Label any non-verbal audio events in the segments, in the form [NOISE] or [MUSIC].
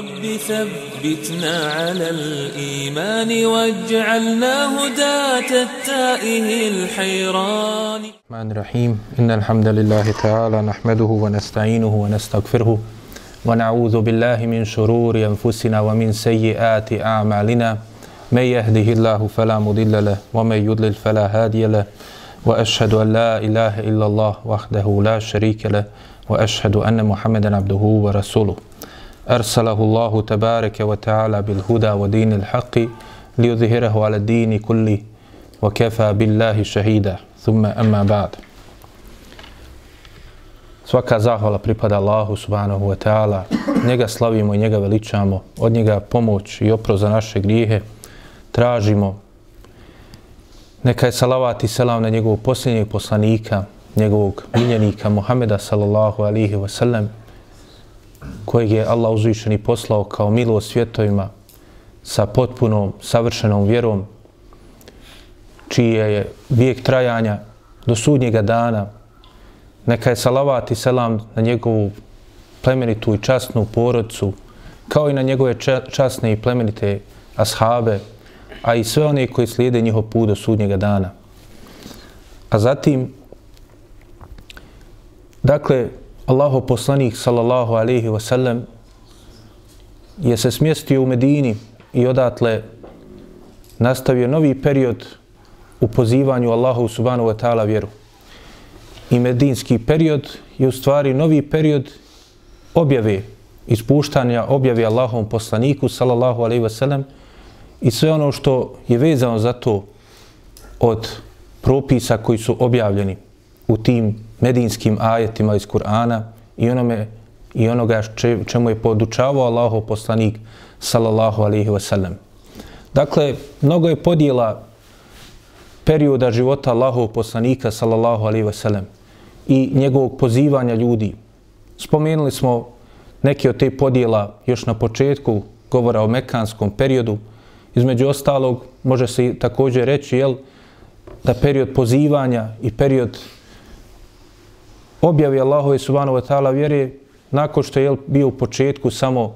رب ثبتنا على الإيمان واجعلنا هداة التائه الحيران. الرحمن الرحيم. إن الحمد لله تعالى نحمده ونستعينه ونستغفره ونعوذ بالله من شرور أنفسنا ومن سيئات أعمالنا. من يهده الله فلا مضل له ومن يضلل فلا هادي له. وأشهد أن لا إله إلا الله وحده لا شريك له. وأشهد أن محمدا عبده ورسوله. أرسله الله تبارك وتعالى بالهدى ودين الحق ليظهره على الدين كله وكفى بالله شهيدا ثم أما بعد Svaka zahvala pripada Allahu subhanahu wa ta'ala. Njega slavimo i njega veličamo. Od njega pomoć i opro za naše grijehe. Tražimo. Neka je salavat i selam na njegovog posljednjeg poslanika, njegovog miljenika Muhameda sallallahu alihi wa sallam, kojeg je Allah uzvišeni poslao kao milo svjetovima sa potpunom, savršenom vjerom, čije je vijek trajanja do sudnjega dana. Neka je salavat i selam na njegovu plemenitu i časnu porodcu, kao i na njegove časne i plemenite ashabe, a i sve one koji slijede njihov put do sudnjega dana. A zatim, dakle, Allaho poslanik, sallallahu alaihi wasallam, je se smjestio u Medini i odatle nastavio novi period u pozivanju Allahu subhanahu wa ta'ala vjeru. I medinski period je u stvari novi period objave, ispuštanja objave Allahom poslaniku, sallallahu alaihi wasallam, i sve ono što je vezano za to od propisa koji su objavljeni u tim medinskim ajetima iz Kur'ana i onome i onoga čemu je podučavao Allaho poslanik sallallahu alaihi wasallam. Dakle, mnogo je podijela perioda života Allahov poslanika sallallahu alaihi wasallam i njegovog pozivanja ljudi. Spomenuli smo neke od te podijela još na početku govora o mekanskom periodu. Između ostalog, može se također reći jel, da period pozivanja i period objavi Allahove subhanahu wa ta'ala vjere nakon što je bio u početku samo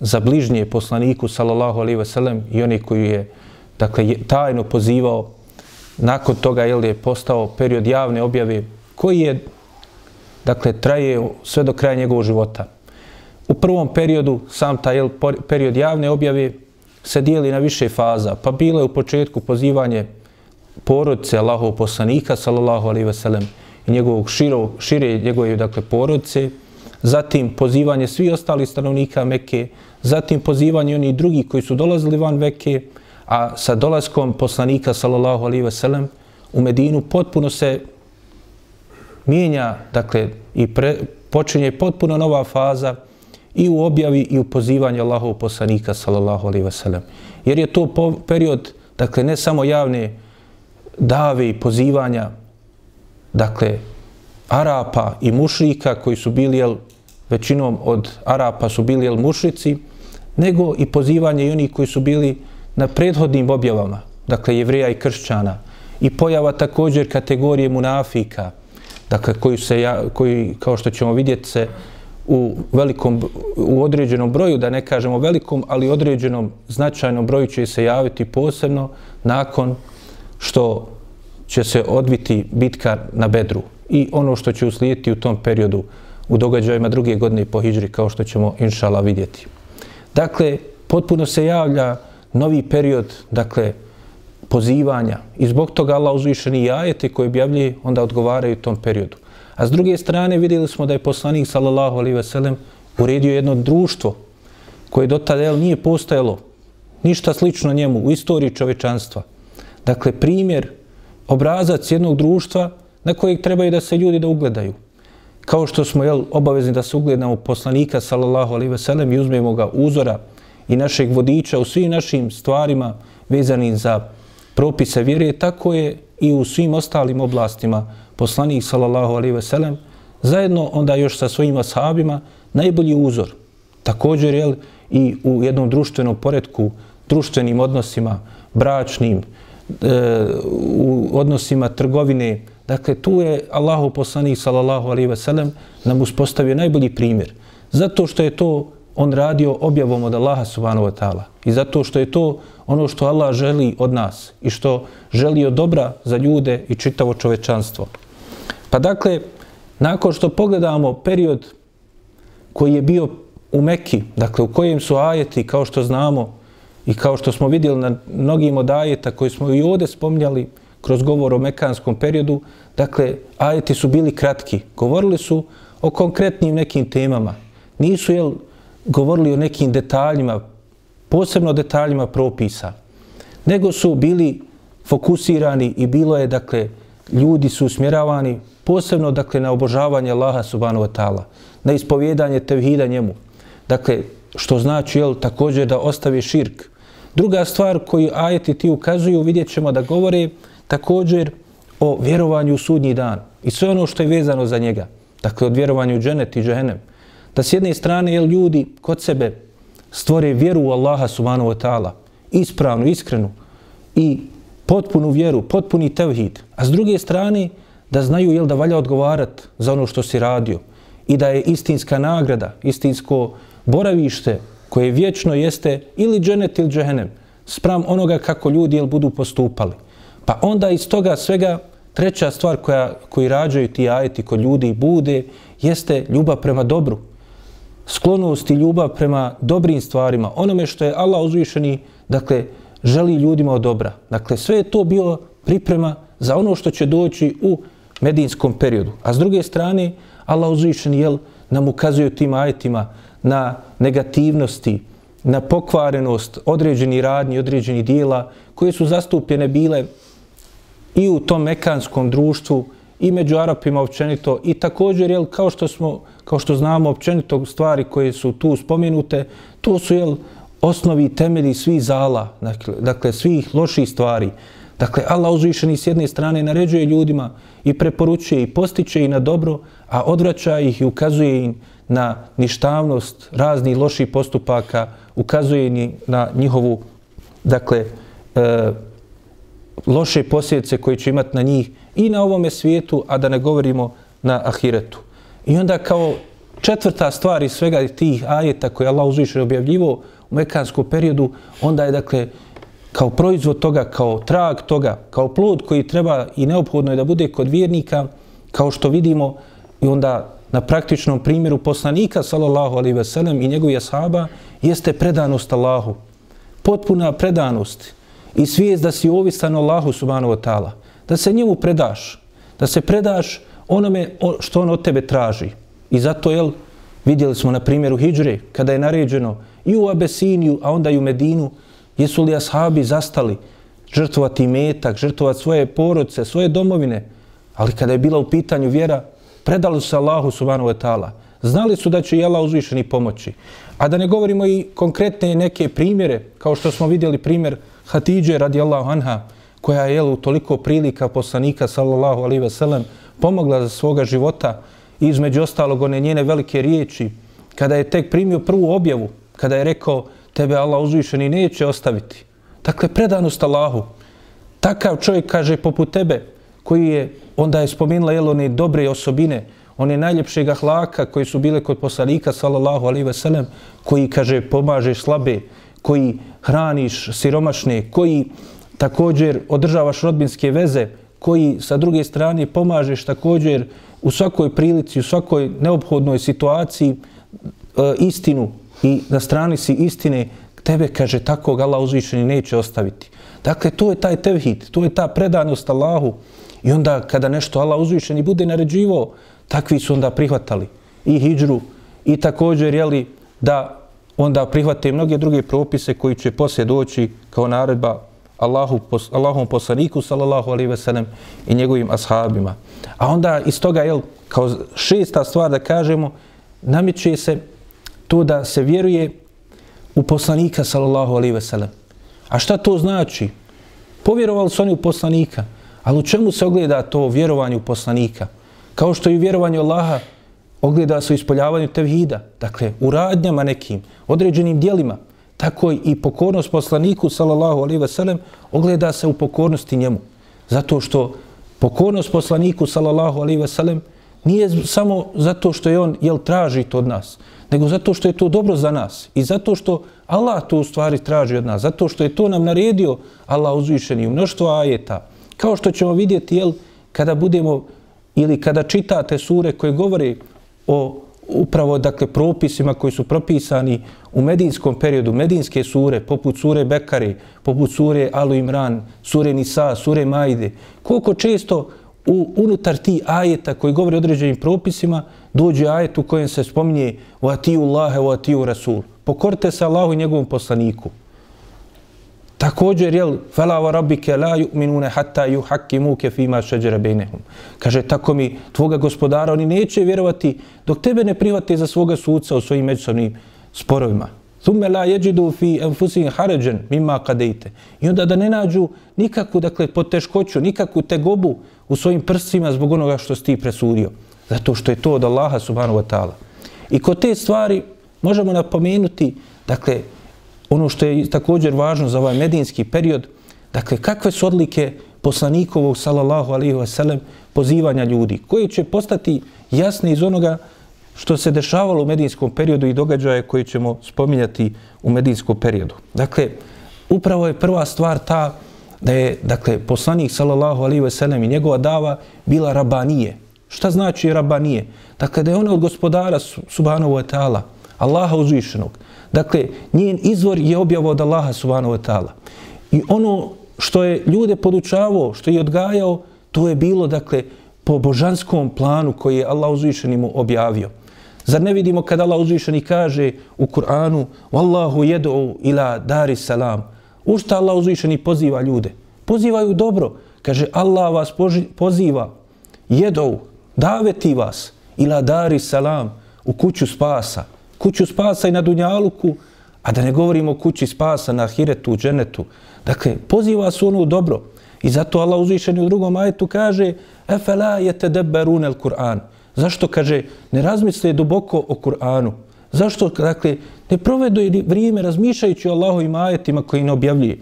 za bližnje poslaniku sallallahu alaihi wa sallam i oni koji je dakle, tajno pozivao nakon toga je je postao period javne objave koji je dakle traje sve do kraja njegovog života. U prvom periodu sam taj period javne objave se dijeli na više faza. Pa bilo je u početku pozivanje porodice Allahov poslanika sallallahu alaihi ve sellem i njegovog širo, šire njegove dakle porodice, zatim pozivanje svih ostalih stanovnika Mekke, zatim pozivanje oni drugi koji su dolazili van Mekke, a sa dolaskom poslanika sallallahu alaihi veselem u Medinu potpuno se mijenja, dakle, i pre, počinje potpuno nova faza i u objavi i u pozivanju Allahov poslanika sallallahu alaihi veselem. Jer je to period, dakle, ne samo javne dave i pozivanja, dakle, Arapa i mušrika koji su bili, jel, većinom od Arapa su bili, jel, mušrici, nego i pozivanje i oni koji su bili na prethodnim objavama, dakle, jevreja i kršćana, i pojava također kategorije munafika, dakle, koji se, ja, koji, kao što ćemo vidjeti se, u velikom, u određenom broju, da ne kažemo velikom, ali određenom značajnom broju će se javiti posebno nakon što će se odviti bitka na Bedru i ono što će uslijediti u tom periodu u događajima druge godine po Hidžri, kao što ćemo inšala vidjeti. Dakle, potpuno se javlja novi period, dakle, pozivanja i zbog toga Allah uzvišeni ajete koje objavljuje, onda odgovaraju tom periodu. A s druge strane vidjeli smo da je poslanik sallallahu alaihi ve sellem uredio jedno društvo koje do tada nije postojalo ništa slično njemu u istoriji čovečanstva. Dakle, primjer, obrazac jednog društva na kojeg trebaju da se ljudi da ugledaju. Kao što smo jel, obavezni da se ugledamo poslanika, sallallahu alaihi ve sellem, i uzmemo ga uzora i našeg vodiča u svim našim stvarima vezanim za propise vjere, tako je i u svim ostalim oblastima poslanik, sallallahu alaihi ve sellem, zajedno onda još sa svojim ashabima najbolji uzor. Također, jel, i u jednom društvenom poredku, društvenim odnosima, bračnim, E, u odnosima trgovine. Dakle, tu je Allahu poslanik sallallahu alaihi ve sellem nam uspostavio najbolji primjer. Zato što je to on radio objavom od Allaha subhanahu wa ta'ala. I zato što je to ono što Allah želi od nas i što želi od dobra za ljude i čitavo čovečanstvo. Pa dakle, nakon što pogledamo period koji je bio u Mekki, dakle u kojem su ajeti, kao što znamo i kao što smo vidjeli na mnogim od ajeta koji smo i ovdje spominjali kroz govor o mekanskom periodu, dakle, ajeti su bili kratki. Govorili su o konkretnim nekim temama. Nisu, jel, govorili o nekim detaljima, posebno detaljima propisa, nego su bili fokusirani i bilo je, dakle, ljudi su usmjeravani posebno, dakle, na obožavanje Allaha subhanahu wa ta'ala, na ispovjedanje tevhida njemu. Dakle, što znači, jel, također da ostavi širk. Druga stvar koju ajeti ti ukazuju, vidjet ćemo da govore također o vjerovanju u sudnji dan i sve ono što je vezano za njega. Dakle, od vjerovanju u dženet i džehennem da s jedne strane jel, ljudi kod sebe stvore vjeru u Allaha subhanahu wa ta'ala, ispravnu, iskrenu i potpunu vjeru, potpuni tevhid, a s druge strane da znaju jel, da valja odgovarat za ono što si radio i da je istinska nagrada, istinsko boravište koje vječno jeste ili dženet ili džehenem, spram onoga kako ljudi jel, budu postupali. Pa onda iz toga svega treća stvar koja, koji rađaju ti ajeti kod ljudi bude jeste ljubav prema dobru, sklonost i ljubav prema dobrim stvarima, onome što je Allah uzvišeni, dakle, želi ljudima od dobra. Dakle, sve je to bio priprema za ono što će doći u medinskom periodu. A s druge strane, Allah uzvišeni, jel, nam ukazuje tim ajetima na negativnosti, na pokvarenost određeni radnji, određeni dijela koje su zastupljene bile i u tom mekanskom društvu i među Arapima općenito i također, jel, kao što smo kao što znamo općenito stvari koje su tu spomenute, to su jel, osnovi temelji svih zala, dakle, dakle svih loših stvari. Dakle, Allah uzvišeni s jedne strane naređuje ljudima i preporučuje i postiče i na dobro, a odvraća ih i ukazuje im na ništavnost raznih loših postupaka, ukazuje im na njihovu, dakle, e, loše posljedice koje će imati na njih i na ovome svijetu, a da ne govorimo na ahiretu. I onda kao četvrta stvar iz svega tih ajeta koje Allah uzviše objavljivo u mekanskom periodu, onda je dakle kao proizvod toga, kao trag toga, kao plod koji treba i neophodno je da bude kod vjernika, kao što vidimo i onda na praktičnom primjeru poslanika sallallahu alaihi ve sellem i njegovih ashaba jeste predanost Allahu. Potpuna predanost i svijest da si ovisan Allahu subhanahu wa ta'ala. Da se njemu predaš. Da se predaš onome što on od tebe traži. I zato, jel, vidjeli smo na primjeru Hidžre, kada je naređeno i u Abesiniju, a onda i u Medinu, jesu li ashabi zastali žrtvovati metak, žrtvovati svoje porodce, svoje domovine, ali kada je bila u pitanju vjera, predali su se Allahu subhanahu wa ta'ala. Znali su da će i Allah uzvišeni pomoći. A da ne govorimo i konkretne neke primjere, kao što smo vidjeli primjer Hatidže radijallahu anha, koja je u toliko prilika poslanika sallallahu alaihi ve sellem, pomogla za svoga života i između ostalog one njene velike riječi, kada je tek primio prvu objavu, kada je rekao tebe Allah uzvišeni neće ostaviti. Dakle, predanost Allahu. Takav čovjek kaže poput tebe, koji je, onda je spomenula jel, one dobre osobine, one najljepšeg ahlaka koji su bile kod poslanika, sallallahu alaihi sellem, koji, kaže, pomažeš slabe, koji hraniš siromašne, koji također održavaš rodbinske veze, koji sa druge strane pomažeš također u svakoj prilici, u svakoj neophodnoj situaciji e, istinu i na strani si istine, tebe, kaže, tako Allah uzvišeni neće ostaviti. Dakle, to je taj tevhid, to je ta predanost Allahu. I onda kada nešto Allah uzvišeni bude naređivo, takvi su onda prihvatali i hijđru i također, jeli, da onda prihvate mnoge druge propise koji će poslije doći kao naredba Allahu, Allahom poslaniku, sallallahu alaihi ve sellem, i njegovim ashabima. A onda iz toga, jel, kao šesta stvar da kažemo, namiče se to da se vjeruje u poslanika, sallallahu alaihi ve sellem. A šta to znači? Povjerovali su oni u poslanika, ali u čemu se ogleda to vjerovanje u poslanika? Kao što i vjerovanje Allaha ogleda se u ispoljavanju tevhida, dakle, u radnjama nekim, određenim dijelima, tako i pokornost poslaniku sallallahu alaihi ve sellem ogleda se u pokornosti njemu zato što pokornost poslaniku sallallahu alaihi ve sellem nije samo zato što je on jel traži to od nas nego zato što je to dobro za nas i zato što Allah to u stvari traži od nas, zato što je to nam naredio Allah uzvišeni u mnoštvo ajeta. Kao što ćemo vidjeti, jel, kada budemo ili kada čitate sure koje govore o upravo dakle propisima koji su propisani u medinskom periodu, medinske sure, poput sure Bekari, poput sure Alu Imran, sure Nisa, sure Majde, koliko često u, unutar ti ajeta koji govore o određenim propisima, dođe ajet u kojem se spominje u atiju Allahe, u atiju Rasul. Pokorite se Allahu i njegovom poslaniku. Također, jel, fela wa rabbike la yu'minune hatta yuhakkimuke fima šeđere bejnehum. Kaže, tako mi tvoga gospodara, oni neće vjerovati dok tebe ne private za svoga sudca u svojim međusobnim sporovima. Thumme la jeđidu fi enfusin haređen mima kadejte. I onda da ne nađu nikakvu, dakle, poteškoću, nikakvu tegobu u svojim prstima zbog onoga što si ti presudio. Zato što je to od Allaha subhanahu wa ta'ala. I kod te stvari možemo napomenuti, dakle, ono što je također važno za ovaj medinski period, dakle, kakve su odlike poslanikovog, sallallahu alaihi wasallam, pozivanja ljudi, koji će postati jasni iz onoga što se dešavalo u medinskom periodu i događaje koje ćemo spominjati u medinskom periodu. Dakle, upravo je prva stvar ta da je, dakle, poslanik, sallallahu alaihi wasallam, i njegova dava bila rabanije. Šta znači rabanije? Dakle, da je ona od gospodara, subhanahu wa ta'ala, Allaha uzvišenog, Dakle, njen izvor je objavo od Allaha subhanahu wa ta'ala. I ono što je ljude podučavao, što je odgajao, to je bilo, dakle, po božanskom planu koji je Allah uzvišeni mu objavio. Zar ne vidimo kada Allah uzvišeni kaže u Kur'anu Wallahu jedu ila dari salam. U šta Allah uzvišeni poziva ljude? Pozivaju dobro. Kaže Allah vas poziva jedu, daveti vas ila dari salam u kuću spasa kuću spasa i na Dunjaluku, a da ne govorimo o kući spasa na Hiretu, u Dženetu. Dakle, poziva se ono dobro. I zato Allah uzvišeni u drugom ajetu kaže Efela je tedeberun el Kur'an. Zašto kaže ne razmisle duboko o Kur'anu? Zašto, dakle, ne provedu vrijeme razmišljajući o Allahovim ajetima koji ne objavljuje?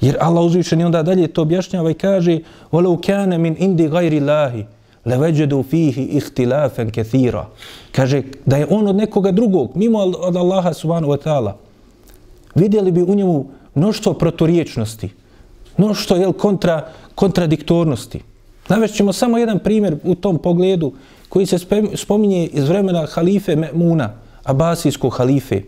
Jer Allah uzvišeni onda dalje to objašnjava i kaže Walau kana min indi gajri lahi leveđedu fihi ihtilafen kethira. Kaže da je on od nekoga drugog, mimo od Allaha subhanahu wa ta'ala, vidjeli bi u njemu mnoštvo proturiječnosti, mnoštvo jel, kontra, kontradiktornosti. Navešćemo samo jedan primjer u tom pogledu koji se spominje iz vremena halife Me'muna, abasijskog halife.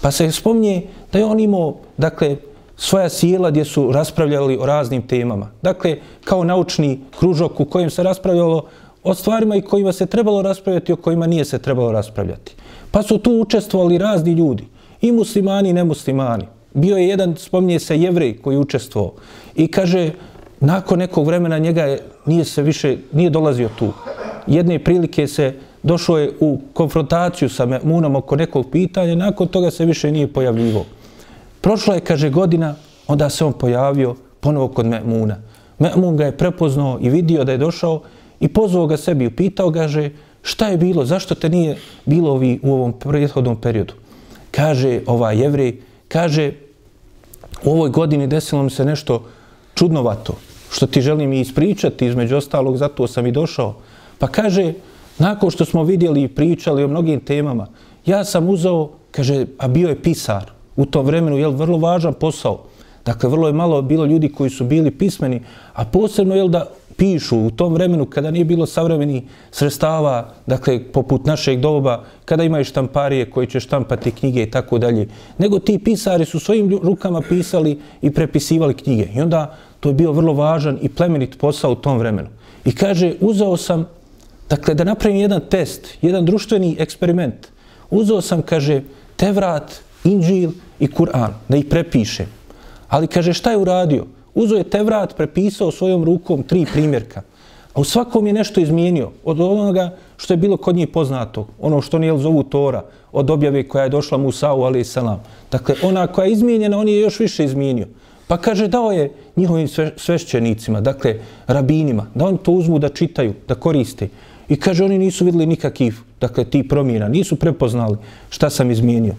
Pa se spominje da je on imao, dakle, svoja sjela gdje su raspravljali o raznim temama. Dakle, kao naučni kružok u kojem se raspravljalo o stvarima i kojima se trebalo raspravljati o kojima nije se trebalo raspravljati. Pa su tu učestvovali razni ljudi, i muslimani i nemuslimani. Bio je jedan, spominje se, jevrej koji je učestvovao i kaže, nakon nekog vremena njega je, nije se više, nije dolazio tu. Jedne prilike se došao je u konfrontaciju sa Munom oko nekog pitanja, nakon toga se više nije pojavljivo. Prošla je, kaže, godina, onda se on pojavio ponovo kod Me'muna. Me'mun ga je prepoznao i vidio da je došao i pozvao ga sebi i upitao ga, že, šta je bilo, zašto te nije bilo ovi u ovom prethodnom periodu. Kaže ovaj jevrej, kaže, u ovoj godini desilo mi se nešto čudnovato, što ti želim i ispričati, između ostalog, zato sam i došao. Pa kaže, nakon što smo vidjeli i pričali o mnogim temama, ja sam uzao, kaže, a bio je pisar, u tom vremenu je vrlo važan posao. Dakle, vrlo je malo bilo ljudi koji su bili pismeni, a posebno je da pišu u tom vremenu kada nije bilo savremeni sredstava, dakle, poput našeg doba, kada imaju štamparije koji će štampati knjige i tako dalje, nego ti pisari su svojim rukama pisali i prepisivali knjige. I onda to je bio vrlo važan i plemenit posao u tom vremenu. I kaže, uzeo sam, dakle, da napravim jedan test, jedan društveni eksperiment. Uzeo sam, kaže, Tevrat, Inđil i Kur'an, da ih prepiše. Ali kaže šta je uradio? Uzo je Tevrat, prepisao svojom rukom tri primjerka. A u svakom je nešto izmijenio od onoga što je bilo kod njih poznato. Ono što nije zovu Tora od objave koja je došla Musa'u, ali salam. Dakle, ona koja je izmijenjena, on je još više izmijenio. Pa kaže, dao je njihovim svešćenicima, dakle, rabinima, da on to uzmu da čitaju, da koriste. I kaže, oni nisu vidjeli nikakvih, dakle, ti promjena, nisu prepoznali šta sam izmijenio.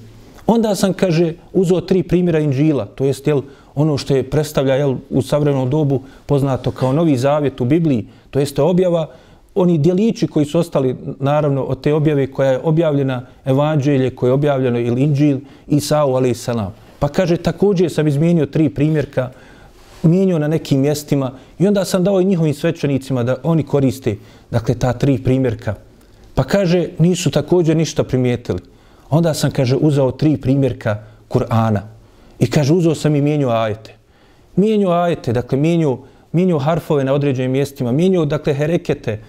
Onda sam, kaže, uzeo tri primjera Inđila, to jest jel, ono što je predstavlja jel, u savremenom dobu poznato kao novi zavjet u Bibliji, to jeste objava oni djelići koji su ostali, naravno, od te objave koja je objavljena evanđelje, koje je objavljeno ili Inđil, Isao, ali i Salam. Pa kaže, također sam izmijenio tri primjerka, mijenio na nekim mjestima i onda sam dao i njihovim svećenicima da oni koriste, dakle, ta tri primjerka. Pa kaže, nisu također ništa primijetili. Onda sam, kaže, uzao tri primjerka Kur'ana. I kaže, uzao sam i mijenju ajete. Mijenju ajete, dakle, mijenju, mijenju harfove na određenim mjestima, mijenju, dakle, herekete.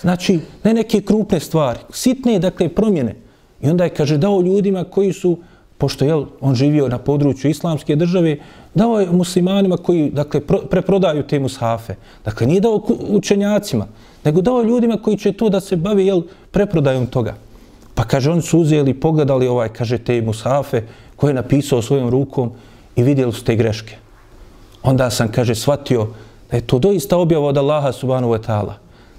Znači, ne neke krupne stvari, sitne, dakle, promjene. I onda je, kaže, dao ljudima koji su, pošto je on živio na području islamske države, dao je muslimanima koji, dakle, pro, preprodaju te mushafe. Dakle, nije dao učenjacima, nego dao ljudima koji će to da se bavi, jel, preprodajom toga. Pa kaže, oni su uzeli, pogledali ovaj, kaže, te Musafe koje je napisao svojom rukom i vidjeli su te greške. Onda sam, kaže, shvatio da je to doista objava od Allaha subhanahu wa ta'ala.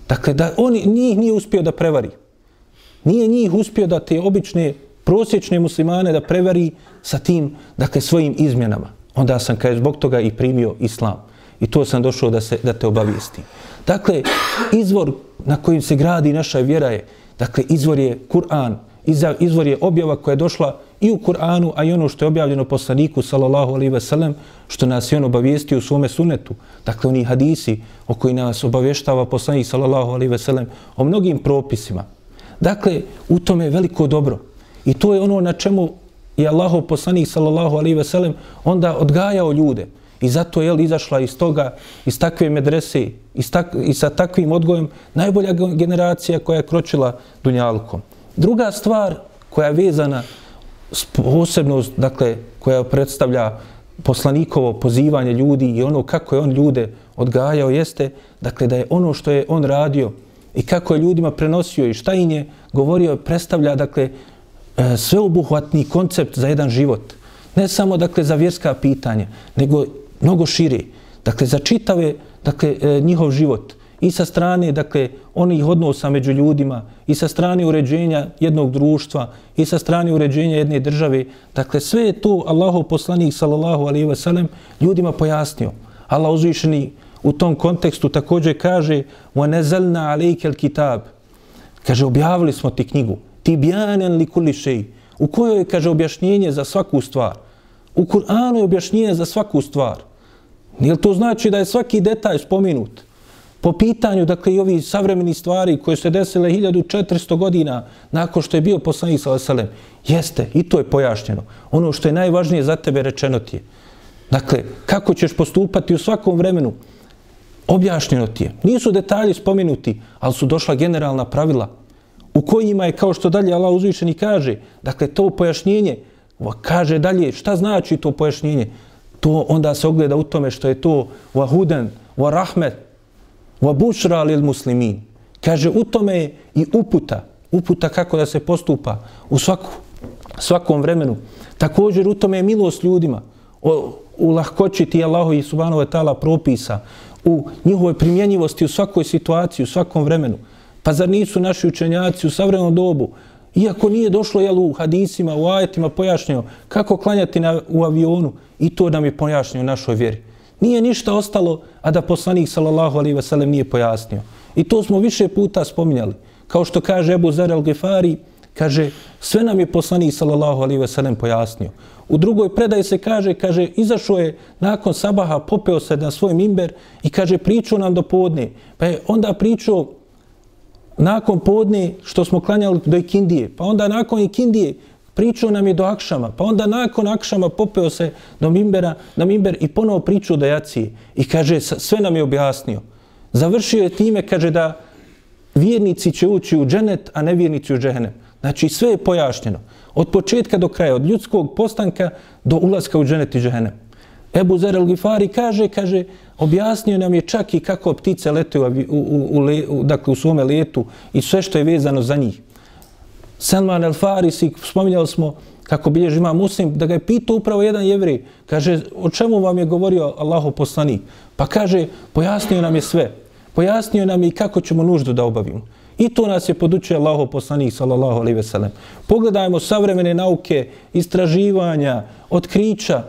Dakle, da on njih nije uspio da prevari. Nije njih uspio da te obične, prosječne muslimane da prevari sa tim, dakle, svojim izmjenama. Onda sam, kaže, zbog toga i primio islam. I to sam došao da, se, da te obavijestim. Dakle, izvor na kojim se gradi naša vjera je, dakle, izvor je Kur'an, izvor je objava koja je došla i u Kur'anu, a i ono što je objavljeno poslaniku, sallallahu alaihi ve sellem, što nas je on obavijestio u svome sunetu. Dakle, oni hadisi o koji nas obavještava poslanik, sallallahu alaihi ve sellem, o mnogim propisima. Dakle, u tome je veliko dobro. I to je ono na čemu je Allahov poslanik, sallallahu alaihi ve sellem, onda odgajao ljude. I zato je izašla iz toga, iz takve medrese, iz tak, i sa takvim odgojem, najbolja generacija koja je kročila Dunjalkom. Druga stvar koja je vezana s posebnost, dakle, koja predstavlja poslanikovo pozivanje ljudi i ono kako je on ljude odgajao jeste, dakle, da je ono što je on radio i kako je ljudima prenosio i šta im je govorio, predstavlja, dakle, e, sveobuhvatni koncept za jedan život. Ne samo, dakle, za vjerska pitanja, nego mnogo širi. Dakle, za čitave, dakle, e, njihov život i sa strane, dakle, onih odnosa među ljudima, i sa strane uređenja jednog društva, i sa strane uređenja jedne države. Dakle, sve je to Allahov poslanik, sallallahu alaihi wa sallam, ljudima pojasnio. Allah uzvišeni u tom kontekstu također kaže وَنَزَلْنَا عَلَيْكَ الْكِتَابِ Kaže, objavili smo ti knjigu. Ti bijanen li kuli šeji. U kojoj je, kaže, objašnjenje za svaku stvar. U Kur'anu je objašnjenje za svaku stvar. Nije to znači da je svaki detalj spominut? po pitanju, dakle, i ovi savremeni stvari koje se desile 1400 godina nakon što je bio poslanik sa Veselem, jeste, i to je pojašnjeno. Ono što je najvažnije za tebe rečeno ti je. Dakle, kako ćeš postupati u svakom vremenu, objašnjeno ti je. Nisu detalji spomenuti, ali su došla generalna pravila u kojima je, kao što dalje Allah uzvišeni kaže, dakle, to pojašnjenje, kaže dalje, šta znači to pojašnjenje? To onda se ogleda u tome što je to vahuden, rahmet, wa bušra lil muslimin. Kaže, u tome je i uputa, uputa kako da se postupa u svaku, svakom vremenu. Također u tome je milost ljudima, o, u lahkoćiti Allahu i subhanahu wa ta'ala propisa, u njihovoj primjenjivosti u svakoj situaciji, u svakom vremenu. Pa zar nisu naši učenjaci u savremenom dobu, iako nije došlo jel, u hadisima, u ajetima pojašnjeno kako klanjati na, u avionu, i to nam je pojašnjeno u našoj vjeri. Nije ništa ostalo, a da poslanik sallallahu alaihi ve sellem nije pojasnio. I to smo više puta spominjali. Kao što kaže Ebu Zer al-Gefari, kaže, sve nam je poslanik sallallahu alaihi ve sellem pojasnio. U drugoj predaji se kaže, kaže, izašao je nakon sabaha, popeo se na svoj mimber i kaže, pričao nam do podne. Pa je onda pričao nakon podne što smo klanjali do ikindije. Pa onda nakon ikindije pričao nam je do akšama, pa onda nakon akšama popeo se do mimbera, na mimber i ponovo pričao do jacije. I kaže, sve nam je objasnio. Završio je time, kaže da vjernici će ući u dženet, a nevjernici u džehenem. Znači, sve je pojašnjeno. Od početka do kraja, od ljudskog postanka do ulaska u dženet i džehenem. Ebu Zer al-Gifari kaže, kaže, objasnio nam je čak i kako ptice lete u, u, u, u, dakle, u svome letu i sve što je vezano za njih. Salman el Farisi, spominjali smo kako bilježi ima muslim, da ga je pitao upravo jedan jevri, kaže, o čemu vam je govorio Allahu poslanik? Pa kaže, pojasnio nam je sve. Pojasnio nam je i kako ćemo nuždu da obavimo. I to nas je podučio Allahu poslanik, sallallahu alaihi veselem. Pogledajmo savremene nauke, istraživanja, otkrića,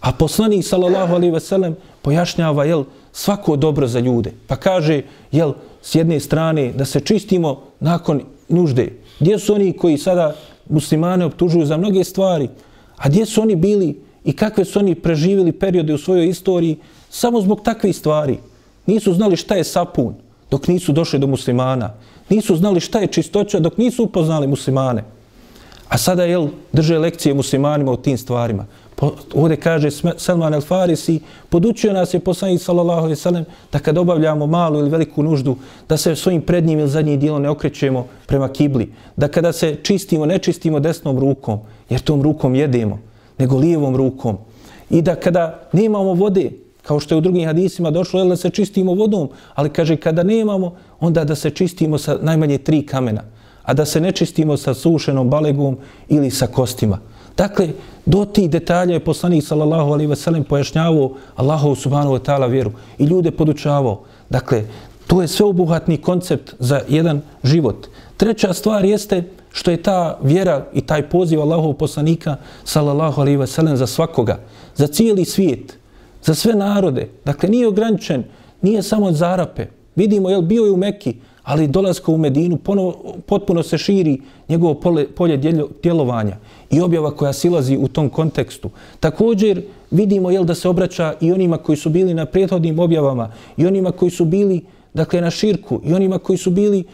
a poslanik, sallallahu alaihi veselem, pojašnjava, jel, svako dobro za ljude. Pa kaže, jel, s jedne strane da se čistimo nakon nužde. Gdje su oni koji sada muslimane optužuju za mnoge stvari, a gdje su oni bili i kakve su oni preživjeli periode u svojoj istoriji samo zbog takvih stvari. Nisu znali šta je sapun dok nisu došli do muslimana. Nisu znali šta je čistoća dok nisu upoznali muslimane. A sada, jel, drže lekcije muslimanima o tim stvarima. Po, ovdje kaže Salman al-Farisi, podučio nas je poslanik sallallahu alaihi sallam da kad obavljamo malu ili veliku nuždu, da se svojim prednjim ili zadnjim dijelom ne okrećemo prema kibli. Da kada se čistimo, ne čistimo desnom rukom, jer tom rukom jedemo, nego lijevom rukom. I da kada nemamo vode, kao što je u drugim hadisima došlo, da se čistimo vodom, ali kaže kada nemamo, onda da se čistimo sa najmanje tri kamena, a da se ne čistimo sa sušenom balegom ili sa kostima. Dakle, do tih detalja je poslanik sallallahu alaihi ve sellem pojašnjavao Allahu subhanahu wa ta'ala vjeru i ljude podučavao. Dakle, to je sveobuhvatni koncept za jedan život. Treća stvar jeste što je ta vjera i taj poziv Allahov poslanika sallallahu alaihi ve sellem za svakoga, za cijeli svijet, za sve narode. Dakle, nije ograničen, nije samo za Arape. Vidimo, jel, bio je u Mekki, ali dolazko u Medinu ponovo, potpuno se širi njegovo polje, polje djelovanja i objava koja silazi u tom kontekstu. Također vidimo jel da se obraća i onima koji su bili na prethodnim objavama i onima koji su bili dakle na širku i onima koji su bili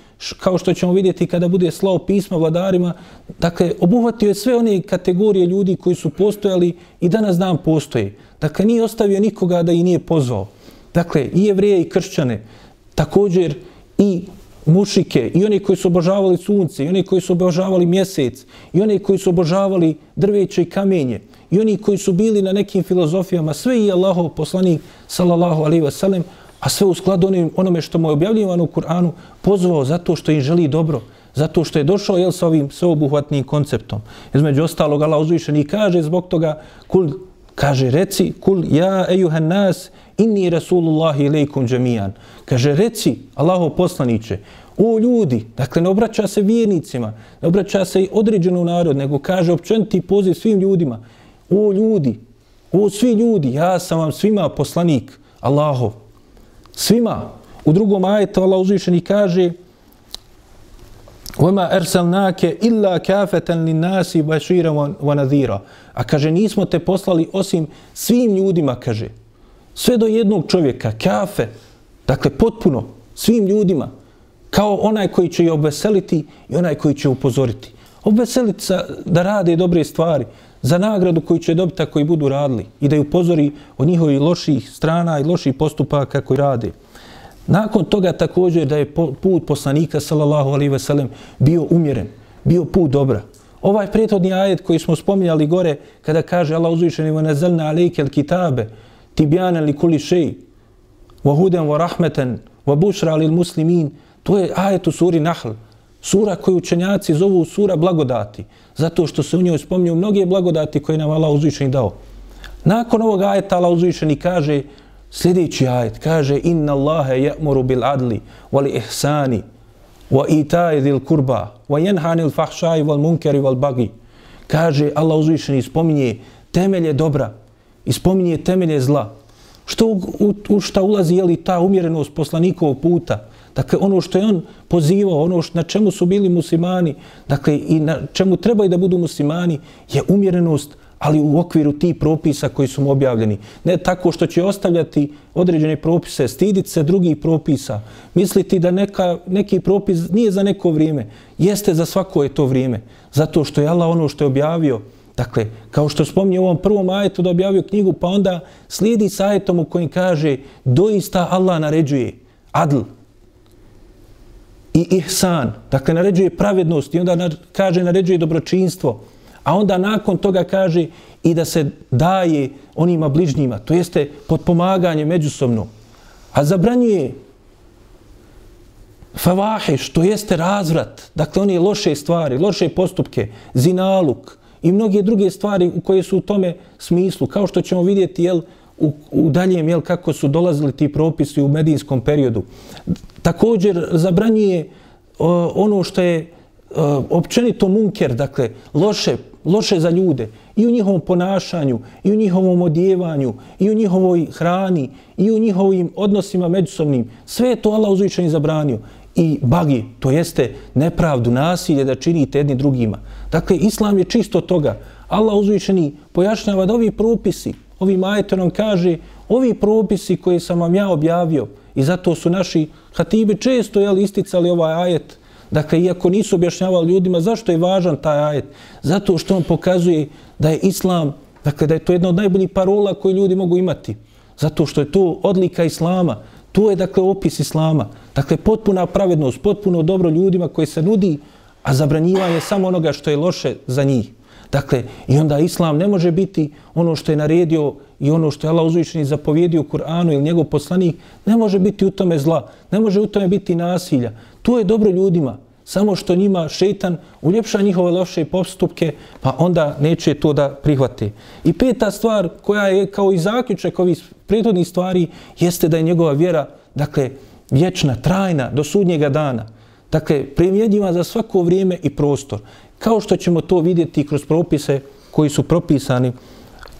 kao što ćemo vidjeti kada bude slao pisma vladarima, dakle obuhvatio je sve one kategorije ljudi koji su postojali i danas dan postoje. Dakle nije ostavio nikoga da i nije pozvao. Dakle i jevreje i kršćane, također i mušike, i oni koji su obožavali sunce, i oni koji su obožavali mjesec, i oni koji su obožavali drveće i kamenje, i oni koji su bili na nekim filozofijama, sve i Allahov poslanik, sallallahu alaihi wasallam, a sve u skladu onim, onome što mu je objavljivano u Kur'anu, pozvao zato što im želi dobro, zato što je došao jel, sa ovim sveobuhvatnim konceptom. Između ostalog, Allah uzvišen i kaže zbog toga, kul, kaže, reci, kul, ja, ejuhan nas, inni rasulullahi ilaikum džemijan. Kaže, reci, Allaho poslaniće, o ljudi, dakle ne obraća se vjernicima, ne obraća se i određenu narod, nego kaže općeniti poziv svim ljudima, o ljudi, o svi ljudi, ja sam vam svima poslanik, Allaho, svima. U drugom ajetu Allah uzvišeni kaže, وَمَا أَرْسَلْنَاكَ إِلَّا كَافَةً لِلنَّاسِ بَشِيرًا وَنَذِيرًا A kaže, nismo te poslali osim svim ljudima, kaže. Sve do jednog čovjeka, kafe. Dakle, potpuno, svim ljudima. Kao onaj koji će je obveseliti i onaj koji će upozoriti. Obveseliti sa, da rade dobre stvari za nagradu koju će dobiti ako i budu radili i da ju upozori o njihovi loših strana i loših postupaka koji rade. Nakon toga također da je put poslanika sallallahu alaihi ve sellem bio umjeren, bio put dobra. Ovaj prethodni ajet koji smo spominjali gore kada kaže Allah uzvišeni wa nazalna alejke al-kitabe tibjana li kulli shay wa hudan wa rahmatan wa bushra lil muslimin, to je ajet u suri Nahl, sura koju učenjaci zovu sura blagodati, zato što se u njoj spominju mnoge blagodati koje nam Allah uzvišeni dao. Nakon ovog ajeta Allah uzvišeni kaže, sljedeći ajet, kaže, inna Allahe ja'muru bil adli, wal ihsani, wa itai dhil kurba, wa jenhanil fahšaj, wal munkeri, wal bagi. Kaže, Allah uzvišeni spominje temelje dobra, i spominje temelje zla. Što u, u, u šta ulazi je li ta umjerenost poslanikovog puta? Dakle, ono što je on pozivao, ono što, na čemu su bili muslimani, dakle, i na čemu trebaju da budu muslimani, je umjerenost, ali u okviru tih propisa koji su mu objavljeni. Ne tako što će ostavljati određene propise, stiditi se drugih propisa, misliti da neka, neki propis nije za neko vrijeme, jeste za svako je to vrijeme, zato što je Allah ono što je objavio, Dakle, kao što spominje u ovom prvom ajetu da objavio knjigu, pa onda slijedi s ajetom u kojim kaže doista Allah naređuje adl i ihsan. Dakle, naređuje pravednost i onda kaže naređuje dobročinstvo. A onda nakon toga kaže i da se daje onima bližnjima. To jeste podpomaganje međusobno. A zabranjuje favahiš, to jeste razvrat. Dakle, one loše stvari, loše postupke, zinaluk, i mnoge druge stvari u koje su u tome smislu, kao što ćemo vidjeti jel, u, u daljem jel, kako su dolazili ti propisi u medijinskom periodu. Također zabranjuje o, ono što je općenito munker, dakle, loše, loše za ljude i u njihovom ponašanju, i u njihovom odjevanju, i u njihovoj hrani, i u njihovim odnosima međusobnim. Sve je to Allah uzvišeni zabranio. I bagi, to jeste nepravdu, nasilje da činite jedni drugima. Dakle, Islam je čisto toga. Allah uzvišeni pojašnjava da ovi propisi, ovi majete kaže, ovi propisi koje sam vam ja objavio, i zato su naši hatibi često jel, isticali ovaj ajet, dakle, iako nisu objašnjavali ljudima zašto je važan taj ajet, zato što on pokazuje da je Islam, dakle, da je to jedna od najboljih parola koje ljudi mogu imati, zato što je to odlika Islama, to je, dakle, opis Islama, dakle, potpuna pravednost, potpuno dobro ljudima koji se nudi, a zabranjivanje samo onoga što je loše za njih. Dakle, i onda islam ne može biti ono što je naredio i ono što je Allah uzvišeni zapovjedio u Kur'anu ili njegov poslanik, ne može biti u tome zla, ne može u tome biti nasilja. To je dobro ljudima, samo što njima šeitan uljepša njihove loše postupke, pa onda neće to da prihvate. I peta stvar koja je kao i zaključak ovih prethodnih stvari jeste da je njegova vjera, dakle, vječna, trajna, do sudnjega dana. Dakle, primjenjiva za svako vrijeme i prostor kao što ćemo to vidjeti kroz propise koji su propisani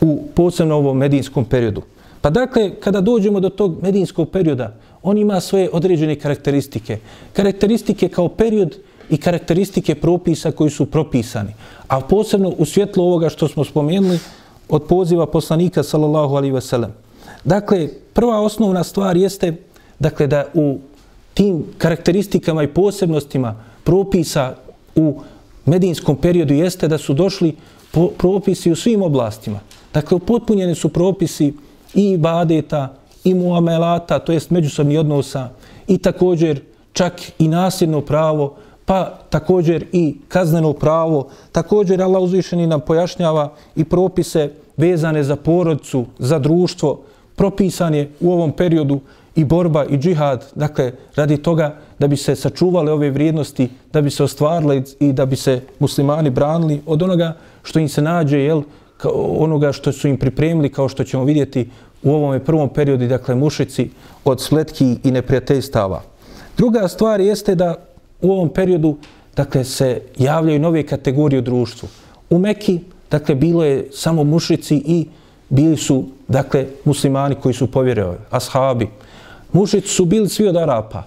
u posebno ovom medijinskom periodu. Pa dakle, kada dođemo do tog medijinskog perioda, on ima svoje određene karakteristike. Karakteristike kao period i karakteristike propisa koji su propisani. A posebno u svjetlu ovoga što smo spomenuli od poziva poslanika sallallahu alaihi ve sellem. Dakle, prva osnovna stvar jeste dakle, da u tim karakteristikama i posebnostima propisa u medijinskom periodu jeste da su došli propisi u svim oblastima. Dakle, upotpunjeni su propisi i ibadeta, i muamelata, to jest međusobni odnosa, i također čak i nasljedno pravo, pa također i kazneno pravo. Također Allah uzvišeni nam pojašnjava i propise vezane za porodcu, za društvo, propisan je u ovom periodu i borba i džihad, dakle, radi toga da bi se sačuvale ove vrijednosti, da bi se ostvarile i da bi se muslimani branili od onoga što im se nađe, jel, onoga što su im pripremili, kao što ćemo vidjeti u ovom prvom periodu, dakle, mušici od sletki i neprijateljstava. Druga stvar jeste da u ovom periodu, dakle, se javljaju nove kategorije u društvu. U Meki, dakle, bilo je samo mušici i bili su, dakle, muslimani koji su povjerovali, ashabi. Mušici su bili svi od Arapa.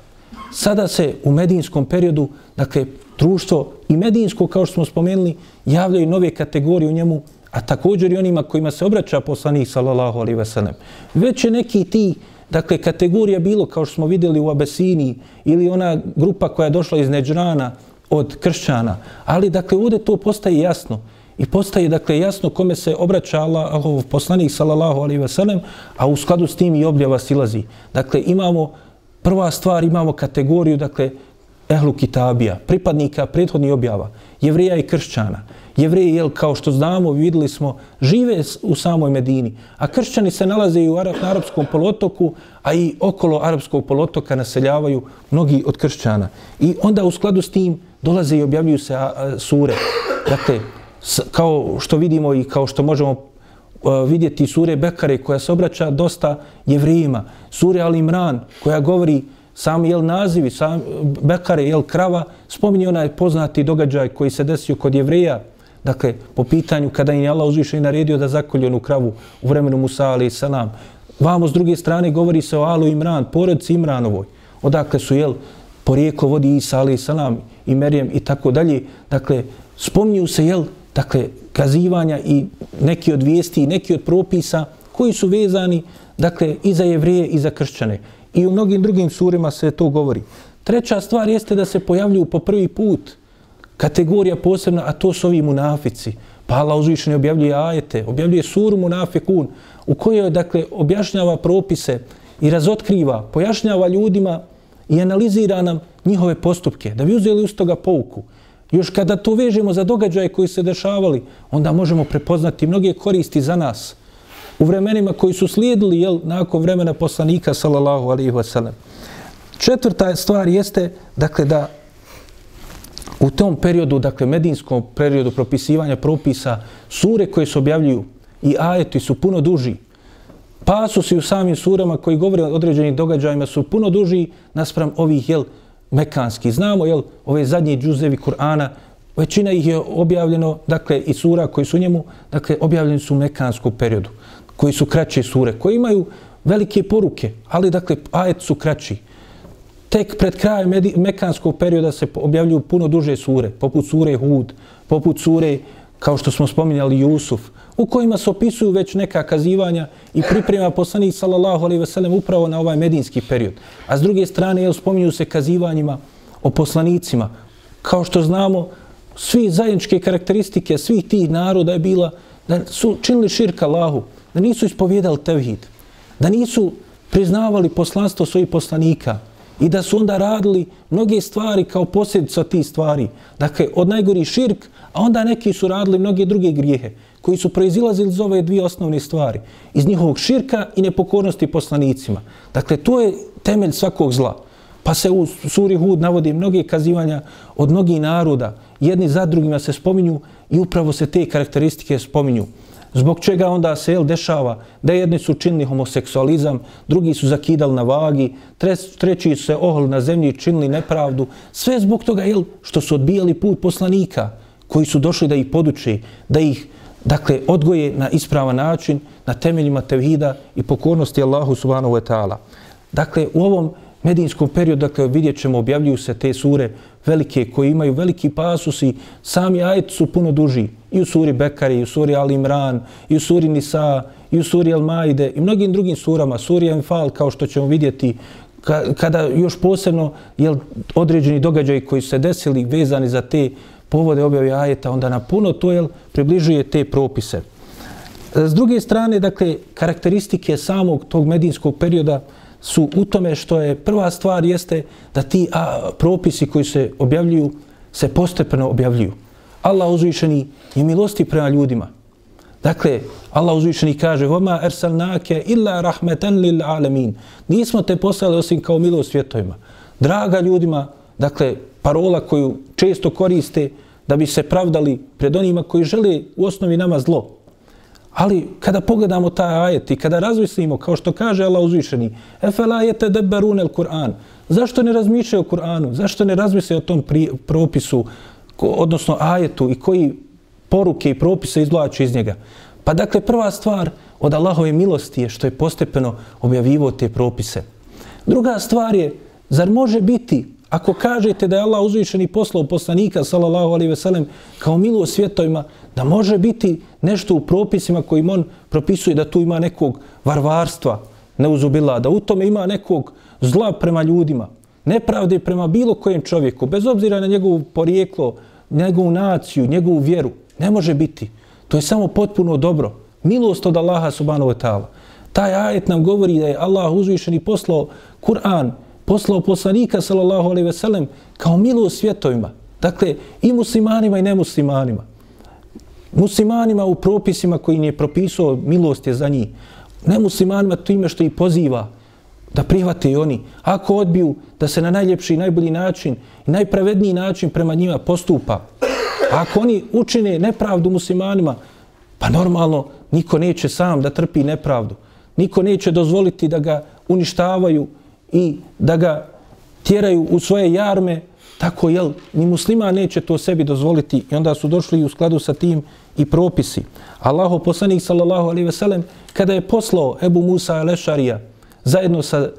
Sada se u medijinskom periodu, dakle, društvo i medijinsko, kao što smo spomenuli, javljaju nove kategorije u njemu, a također i onima kojima se obraća poslanik sallallahu alaihi ve sellem. Već je neki ti, dakle, kategorija bilo, kao što smo vidjeli u Abesini, ili ona grupa koja je došla iz Neđrana od kršćana, ali, dakle, ovdje to postaje jasno. I postaje, dakle, jasno kome se obraća Allahov poslanik, sallallahu alaihi ve sellem, a u skladu s tim i objava silazi. Dakle, imamo Prva stvar imamo kategoriju, dakle, ehlu kitabija, pripadnika prethodnih objava, jevrija i kršćana. Jevreji, jel, kao što znamo, videli smo, žive u samoj Medini, a kršćani se nalaze i u Arab, na arapskom polotoku, a i okolo arapskog polotoka naseljavaju mnogi od kršćana. I onda u skladu s tim dolaze i objavljuju se a, a, sure. Dakle, s, kao što vidimo i kao što možemo vidjeti sure Bekare koja se obraća dosta jevrijima, sure Al Imran koja govori sam jel nazivi, sam Bekare jel krava, spominje onaj poznati događaj koji se desio kod jevrija, dakle po pitanju kada im je Allah uzvišen i naredio da zakolje onu kravu u vremenu Musa ali salam. Vamo s druge strane govori se o Alu Imran, porodci Imranovoj, odakle su jel porijeklo vodi Isa ali salam i Merijem i tako dalje. Dakle, spominju se jel dakle, kazivanja i neki od vijesti i neki od propisa koji su vezani, dakle, i za jevrije i za kršćane. I u mnogim drugim surima se to govori. Treća stvar jeste da se pojavljuju po prvi put kategorija posebna, a to su ovi munafici. Pa Allah uzvišeno objavljuje ajete, objavljuje suru munafikun, u kojoj, dakle, objašnjava propise i razotkriva, pojašnjava ljudima i analizira nam njihove postupke, da bi uzeli uz toga pouku. Još kada to vežemo za događaje koji se dešavali, onda možemo prepoznati mnoge koristi za nas u vremenima koji su slijedili jel, nakon vremena poslanika, sallallahu alaihi wa sallam. Četvrta stvar jeste, dakle, da u tom periodu, dakle, medinskom periodu propisivanja propisa, sure koje se objavljuju i ajeti su puno duži. Pasusi u samim surama koji govore o određenim događajima su puno duži naspram ovih, jel, mekanski. Znamo, jel, ove zadnje džuzevi Kur'ana, većina ih je objavljeno, dakle, i sura koji su njemu, dakle, objavljeni su u mekanskom periodu, koji su kraće sure, koji imaju velike poruke, ali, dakle, ajet su kraći. Tek pred krajem mekanskog perioda se objavljuju puno duže sure, poput sure Hud, poput sure, kao što smo spominjali, Jusuf, u kojima se opisuju već neka kazivanja i priprema poslanik sallallahu alejhi ve sellem upravo na ovaj medinski period. A s druge strane, jel, spominju se kazivanjima o poslanicima. Kao što znamo, svi zajedničke karakteristike svih tih naroda je bila da su činili širka Allahu, da nisu ispovjedali tevhid, da nisu priznavali poslanstvo svojih poslanika i da su onda radili mnoge stvari kao posljedica tih stvari. Dakle, od najgori širk, a onda neki su radili mnoge druge grijehe koji su proizilazili iz ove dvije osnovne stvari. Iz njihovog širka i nepokornosti poslanicima. Dakle, to je temelj svakog zla. Pa se u suri Hud navodi mnoge kazivanja od mnogih naroda. Jedni za drugima se spominju i upravo se te karakteristike spominju. Zbog čega onda se jel, dešava da jedni su činili homoseksualizam, drugi su zakidali na vagi, treći su se ohli na zemlji i činili nepravdu. Sve zbog toga jel, što su odbijali put poslanika koji su došli da ih poduče, da ih dakle, odgoje na ispravan način, na temeljima tevhida i pokornosti Allahu subhanahu wa ta'ala. Dakle, u ovom medijinskom periodu, dakle, vidjet ćemo, objavljuju se te sure velike koje imaju veliki pasus i sami ajet su puno duži. I u suri Bekari, i u suri Al Imran, i u suri Nisa, i u suri Al Maide, i mnogim drugim surama, suri Enfal, kao što ćemo vidjeti, kada još posebno jel, određeni događaji koji su se desili vezani za te povode objave ajeta, onda na puno to jel, približuje te propise. S druge strane, dakle, karakteristike samog tog medijinskog perioda su u tome što je prva stvar jeste da ti a, propisi koji se objavljuju se postepeno objavljuju. Allah uzvišeni je milosti prema ljudima. Dakle, Allah uzvišeni kaže وَمَا ersalnake illa rahmetan lil. Nismo te poslali osim kao milost svjetovima. Draga ljudima, dakle, parola koju često koriste da bi se pravdali pred onima koji žele u osnovi nama zlo. Ali kada pogledamo taj ajet i kada razmislimo, kao što kaže Allah uzvišeni, efela je te deberunel Kur'an, zašto ne razmišljaju o Kur'anu, zašto ne razmišljaju o tom pri, propisu, odnosno ajetu i koji poruke i propise izvlaču iz njega. Pa dakle, prva stvar od Allahove milosti je što je postepeno objavljivo te propise. Druga stvar je, zar može biti Ako kažete da je Allah uzvišeni poslao poslanika, sallallahu alaihi ve sellem, kao milo svjetovima, da može biti nešto u propisima kojim on propisuje da tu ima nekog varvarstva, neuzubila, da u tome ima nekog zla prema ljudima, nepravde prema bilo kojem čovjeku, bez obzira na njegovu porijeklo, njegovu naciju, njegovu vjeru, ne može biti. To je samo potpuno dobro. Milost od Allaha subhanahu wa ta'ala. Taj ajet nam govori da je Allah uzvišeni poslao Kur'an, poslao poslanika sallallahu alaihi ve sellem kao milost svjetovima. Dakle, i muslimanima i nemuslimanima. Muslimanima u propisima koji nije propisao milost je za njih. Nemuslimanima time što ih poziva da prihvate i oni. Ako odbiju da se na najljepši i najbolji način i najpravedniji način prema njima postupa. Ako oni učine nepravdu muslimanima, pa normalno niko neće sam da trpi nepravdu. Niko neće dozvoliti da ga uništavaju, i da ga tjeraju u svoje jarme, tako jel, ni muslima neće to sebi dozvoliti i onda su došli u skladu sa tim i propisi. Allaho poslanik sallallahu alaihi ve sellem kada je poslao Ebu Musa al-Ešarija zajedno sa e,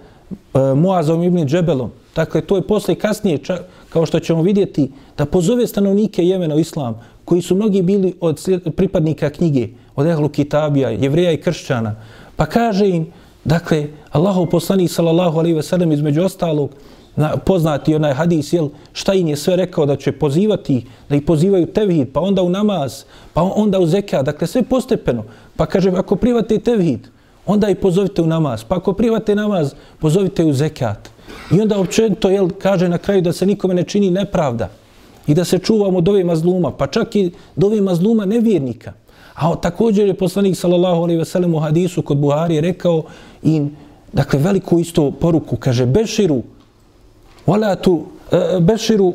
Muazom ibn Džebelom, dakle to je posle kasnije, ča, kao što ćemo vidjeti, da pozove stanovnike Jemena u islam, koji su mnogi bili od pripadnika knjige, od Ehlu Kitabija, jevreja i kršćana, pa kaže im, Dakle, Allahov poslanik sallallahu alejhi ve sellem između ostalog na, poznati onaj hadis jel šta im je sve rekao da će pozivati da ih pozivaju tevhid pa onda u namaz pa onda u zekat dakle sve postepeno. Pa kaže ako private tevhid onda i pozovite u namaz. Pa ako private namaz pozovite u zekat. I onda općenito jel kaže na kraju da se nikome ne čini nepravda i da se čuvamo od ove mazluma pa čak i do ove mazluma nevjernika. A također je poslanik sallallahu alejhi ve sellem u hadisu kod Buhari rekao i dakle veliku isto poruku. Kaže beširu wala tu uh, beširu uh,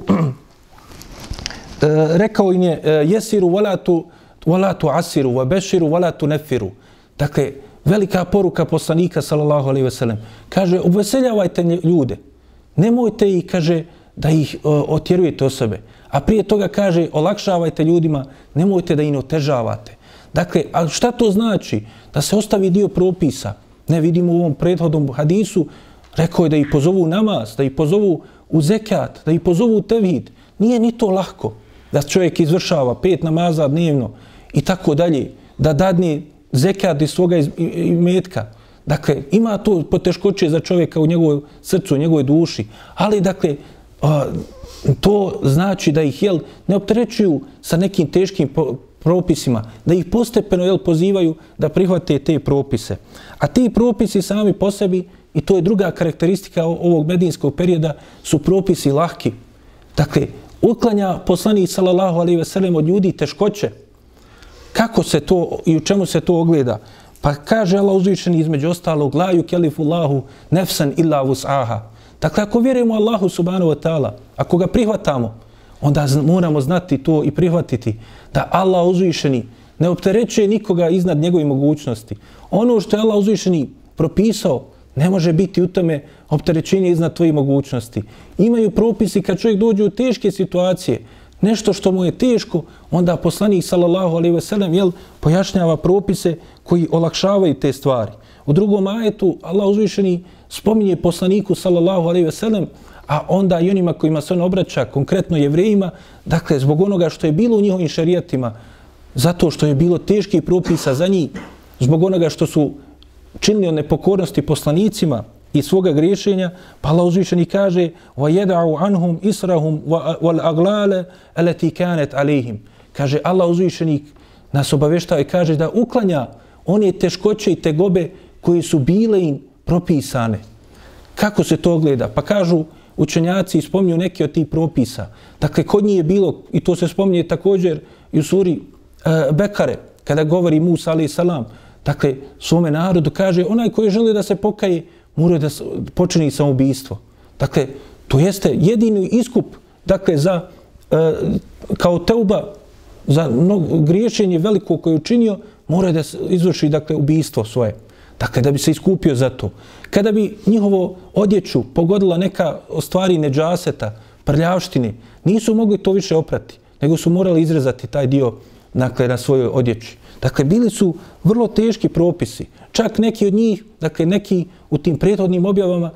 [CLEARS THROAT] rekao im je uh, wala tu wala tu asiru wa beširu wala tu nefiru. Dakle velika poruka poslanika sallallahu alejhi ve sellem kaže obveseljavajte ljude nemojte ih kaže da ih o, otjerujete osobe. A prije toga kaže, olakšavajte ljudima, nemojte da im otežavate. Dakle, a šta to znači? Da se ostavi dio propisa. Ne vidimo u ovom prethodnom hadisu, rekao je da ih pozovu namaz, da ih pozovu u zekat, da ih pozovu u tevhid. Nije ni to lahko da čovjek izvršava pet namaza dnevno i tako dalje, da dadne zekat iz svoga imetka. Dakle, ima to poteškoće za čovjeka u njegovoj srcu, u njegovoj duši, ali dakle, to znači da ih jel, ne opterećuju sa nekim teškim propisima, da ih postepeno jel, pozivaju da prihvate te propise. A ti propisi sami po sebi, i to je druga karakteristika ovog medijinskog perioda, su propisi lahki. Dakle, uklanja poslanik sallallahu alejhi ve sellem od ljudi teškoće. Kako se to i u čemu se to ogleda? Pa kaže Allah uzvišen između ostalog la yukallifu Allahu nefsan illa wus'aha. Dakle, ako vjerujemo Allahu subhanahu wa ta'ala, ako ga prihvatamo, onda moramo znati to i prihvatiti da Allah uzvišeni ne opterećuje nikoga iznad njegove mogućnosti. Ono što je Allah uzvišeni propisao, ne može biti u tome opterećenje iznad tvojih mogućnosti. Imaju propisi kad čovjek dođe u teške situacije, nešto što mu je teško, onda poslanik sallallahu alejhi ve sellem jel pojašnjava propise koji olakšavaju te stvari. U drugom ajetu Allah uzvišeni spominje poslaniku sallallahu alejhi ve sellem a onda i onima kojima se on obraća, konkretno jevrejima, dakle, zbog onoga što je bilo u njihovim šarijatima, zato što je bilo teških propisa za njih, zbog onoga što su činili o nepokornosti poslanicima i svoga griješenja, pa Allah uzvišeni kaže وَيَدَعُ عَنْهُمْ إِسْرَهُمْ وَالْأَغْلَالَ أَلَتِي كَانَتْ عَلَيْهِمْ Kaže Allah uzvišeni nas obaveštava i kaže da uklanja one teškoće i tegobe koje su bile im propisane. Kako se to gleda? Pa kažu učenjaci spominju neke od tih propisa. Dakle, kod njih je bilo, i to se spominje također i u suri e, Bekare, kada govori Musa alaih salam, dakle, svome narodu kaže, onaj koji želi da se pokaje, mora da počini samoubistvo. Dakle, to jeste jedini iskup, dakle, za, e, kao teuba, za mnogo, griješenje veliko koje je učinio, mora da izvrši, dakle, ubistvo svoje. Dakle, da bi se iskupio za to. Kada bi njihovo odjeću pogodila neka stvari neđaseta, prljavštine, nisu mogli to više oprati, nego su morali izrezati taj dio dakle, na svojoj odjeći. Dakle, bili su vrlo teški propisi. Čak neki od njih, dakle, neki u tim prethodnim objavama,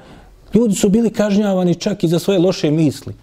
ljudi su bili kažnjavani čak i za svoje loše misli.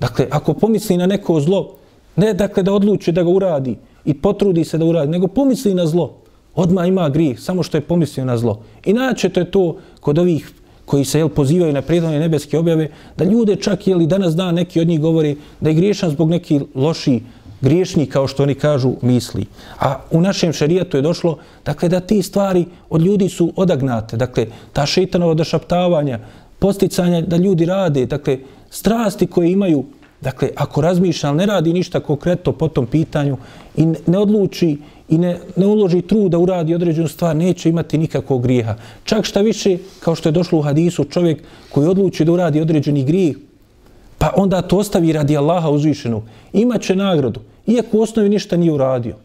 Dakle, ako pomisli na neko zlo, ne dakle da odluči da ga uradi i potrudi se da uradi, nego pomisli na zlo, odma ima grijeh, samo što je pomislio na zlo. Inače, to je to kod ovih koji se jel, pozivaju na prijedlone nebeske objave, da ljude čak jel, danas dan neki od njih govori da je griješan zbog neki loši griješni, kao što oni kažu, misli. A u našem šerijatu je došlo dakle, da ti stvari od ljudi su odagnate. Dakle, ta šeitanova došaptavanja, posticanja da ljudi rade, dakle, strasti koje imaju, dakle, ako razmišlja, ne radi ništa konkretno po tom pitanju i ne odluči i ne, ne uloži trud da uradi određenu stvar, neće imati nikakvog grijeha. Čak šta više, kao što je došlo u hadisu, čovjek koji odluči da uradi određeni grijeh, pa onda to ostavi radi Allaha uzvišenog, imaće nagradu, iako u osnovi ništa nije uradio.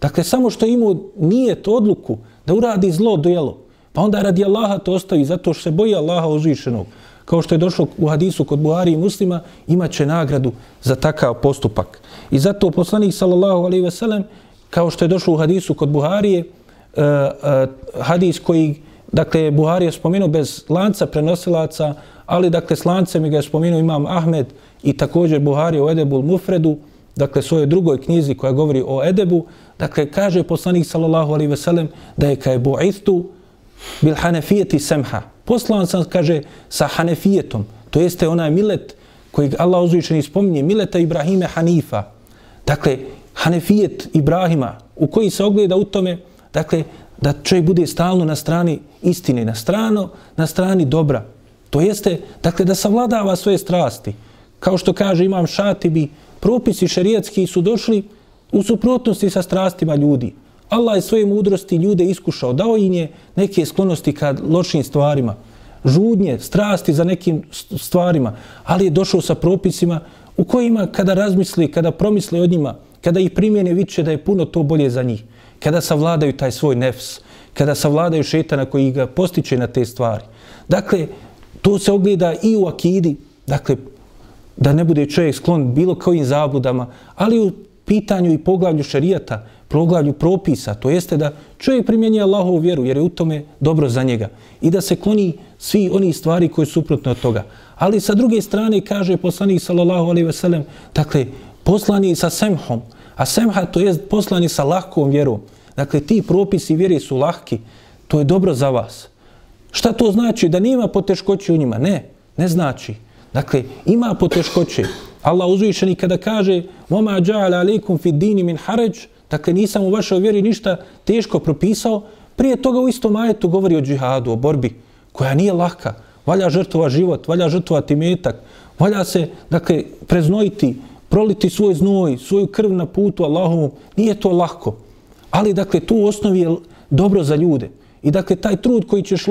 Dakle, samo što imao nije to odluku da uradi zlo dojelo, pa onda radi Allaha to ostavi zato što se boji Allaha uzvišenog. Kao što je došlo u hadisu kod Buhari i muslima, imaće nagradu za takav postupak. I zato poslanik sallallahu alaihi ve sellem kao što je došlo u hadisu kod Buharije, uh, uh, hadis koji, dakle, Buharija spomenuo bez lanca prenosilaca, ali, dakle, s lancem ga je spomenuo imam Ahmed i također Buhari u Edebul Mufredu, dakle, svojoj drugoj knjizi koja govori o Edebu, dakle, kaže poslanik, sallallahu alaihi ve sellem, da je kaj bu'istu bil hanefijeti semha. Poslan sam, kaže, sa hanefijetom, to jeste onaj milet koji Allah uzvišeni spominje, mileta Ibrahime Hanifa. Dakle, Hanefijet Ibrahima, u koji se ogleda u tome, dakle, da čovjek bude stalno na strani istine, na strano, na strani dobra. To jeste, dakle, da savladava svoje strasti. Kao što kaže imam Šatibi, propisi šerijatski su došli u suprotnosti sa strastima ljudi. Allah je svoje mudrosti ljude iskušao, dao im je neke sklonosti ka lošim stvarima, žudnje, strasti za nekim stvarima, ali je došao sa propisima u kojima kada razmisli, kada promisli o njima, kada ih primjene vidće da je puno to bolje za njih, kada savladaju taj svoj nefs, kada savladaju šetana koji ga postiče na te stvari. Dakle, to se ogleda i u akidi, dakle, da ne bude čovjek sklon bilo kojim zabudama, ali u pitanju i poglavlju šarijata, poglavlju propisa, to jeste da čovjek primjenje Allahovu vjeru, jer je u tome dobro za njega. I da se kloni svi oni stvari koje su suprotne od toga. Ali sa druge strane kaže poslanik sallallahu alejhi ve sellem, dakle poslani sa semhom, a semha to jest poslani sa lahkom vjerom. Dakle ti propisi vjere su lahki, to je dobro za vas. Šta to znači? Da nima poteškoće u njima? Ne, ne znači. Dakle, ima poteškoće. Allah uzvišeni kada kaže وَمَا جَعَلَ عَلَيْكُمْ فِي الدِّينِ مِنْ حَرَجِ Dakle, nisam u vašoj vjeri ništa teško propisao. Prije toga u istom ajetu govori o džihadu, o borbi, koja nije laka. Valja žrtova život, valja žrtvovati metak, valja se, dakle, preznojiti, proliti svoj znoj, svoju krv na putu Allahovom. Nije to lako. Ali, dakle, tu u osnovi je dobro za ljude. I, dakle, taj trud koji ćeš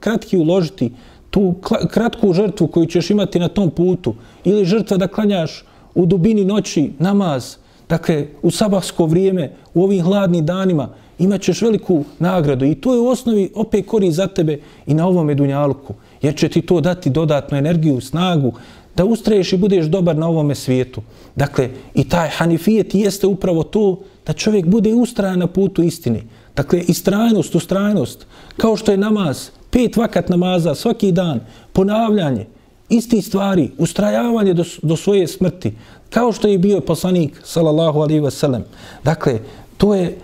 kratki uložiti, tu kratku žrtvu koju ćeš imati na tom putu, ili žrtva da klanjaš u dubini noći namaz, dakle, u sabahsko vrijeme, u ovim hladnim danima, imat ćeš veliku nagradu. I to je u osnovi opet kori za tebe i na ovome dunjalku, jer će ti to dati dodatnu energiju, snagu, da ustraješ i budeš dobar na ovome svijetu. Dakle, i taj hanifijet jeste upravo to da čovjek bude ustrajan na putu istine. Dakle, istrajnost, ustrajnost, kao što je namaz, pet vakat namaza svaki dan, ponavljanje, isti stvari, ustrajavanje do, do svoje smrti, kao što je bio poslanik, sallallahu alaihi wasallam. Dakle, to je